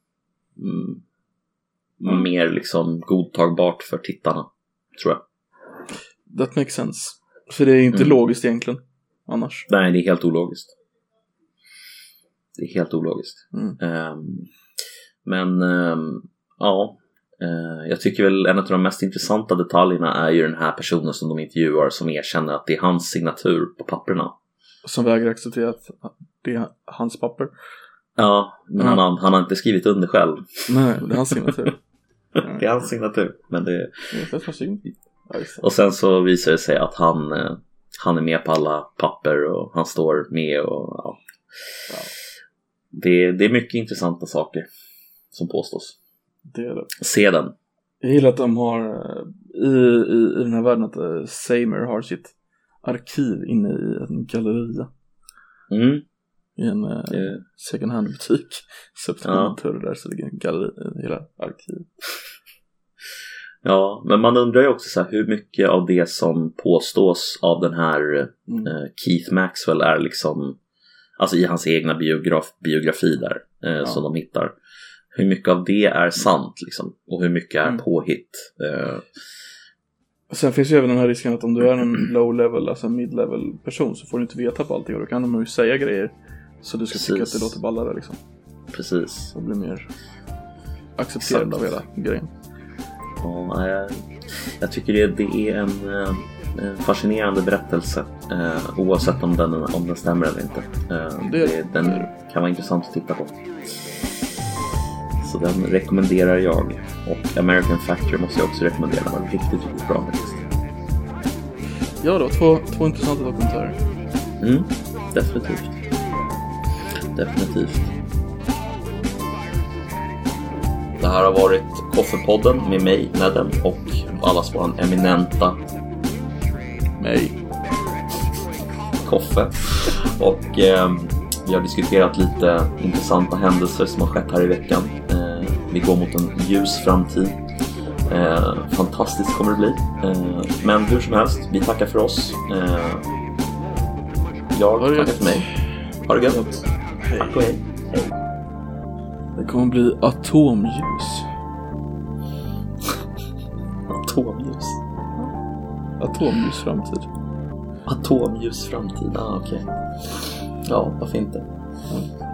S1: mm, mer liksom godtagbart för tittarna, tror jag.
S2: That makes sense. För det är inte
S1: Mm.
S2: logiskt egentligen. Annars.
S1: Nej, det är helt ologiskt. Det är helt ologiskt.
S2: Mm.
S1: Ehm, men ehm, ja, jag tycker väl en av de mest intressanta detaljerna är ju den här personen som de intervjuar som erkänner att det är hans signatur på papperna.
S2: Som vägrar acceptera att det är hans papper.
S1: Ja, men
S2: Mm.
S1: han, han har inte skrivit under själv.
S2: Nej, det är hans signatur.
S1: Det är hans signatur. Men det, och sen så visar det sig att han, eh, han är med på alla papper och han står med och ja.
S2: Ja.
S1: Det, det är mycket intressanta saker som påstås.
S2: Det är det.
S1: Se den.
S2: Jag gillar att de har eh, i, i, i den här världen att uh, Seymour har sitt arkiv inne i en galleria.
S1: Mm.
S2: I en
S1: Det,
S2: second hand butik. Så öppnar man dörr där så ligger en galleri, eh, hela arkiv.
S1: ja, men man undrar ju också så här, hur mycket av det som påstås av den här
S2: Mm.
S1: eh, Keith Maxwell är liksom Alltså i hans egna biograf, biografi där eh, som de hittar. Hur mycket av det är sant liksom? Och hur mycket är
S2: Mm.
S1: påhitt? Eh,
S2: Sen finns ju även den här risken att om du är en low level, alltså en mid level person så får du inte veta på allting och då kan de ju säga grejer så du ska tycka att
S1: Precis.
S2: det låter ballare liksom.
S1: precis.
S2: Och bli mer accepterande av hela grejen.
S1: Ja, jag, jag tycker det, det är en, eh, en fascinerande berättelse. Eh, oavsett om den, om den stämmer eller inte. Eh,
S2: Det det.
S1: den kan vara intressant att titta på. Så den rekommenderar jag. Och American Factory måste jag också rekommendera. Den var riktigt, riktigt bra faktiskt.
S2: Ja, var två, två intressanta dokumentärer.
S1: Mm, definitivt. Definitivt. Det här har varit Koffepodden med mig, Nedden, och allas våran eminenta
S2: Nej.
S1: Koffe. Och eh, vi har diskuterat lite intressanta händelser som har skett här i veckan. Vi går mot en ljus framtid. Eh, fantastiskt kommer det bli. Eh, men hur som helst, vi tackar för oss. Eh, jag tackar
S2: gött.
S1: för mig. Ha det gött.
S2: Hej.
S1: Tack och hej. hej.
S2: Det kommer bli atomljus.
S1: Atomljus.
S2: Atomljus framtid.
S1: Atomljus framtid, ah, okej. Ja, varför inte?
S2: Ja.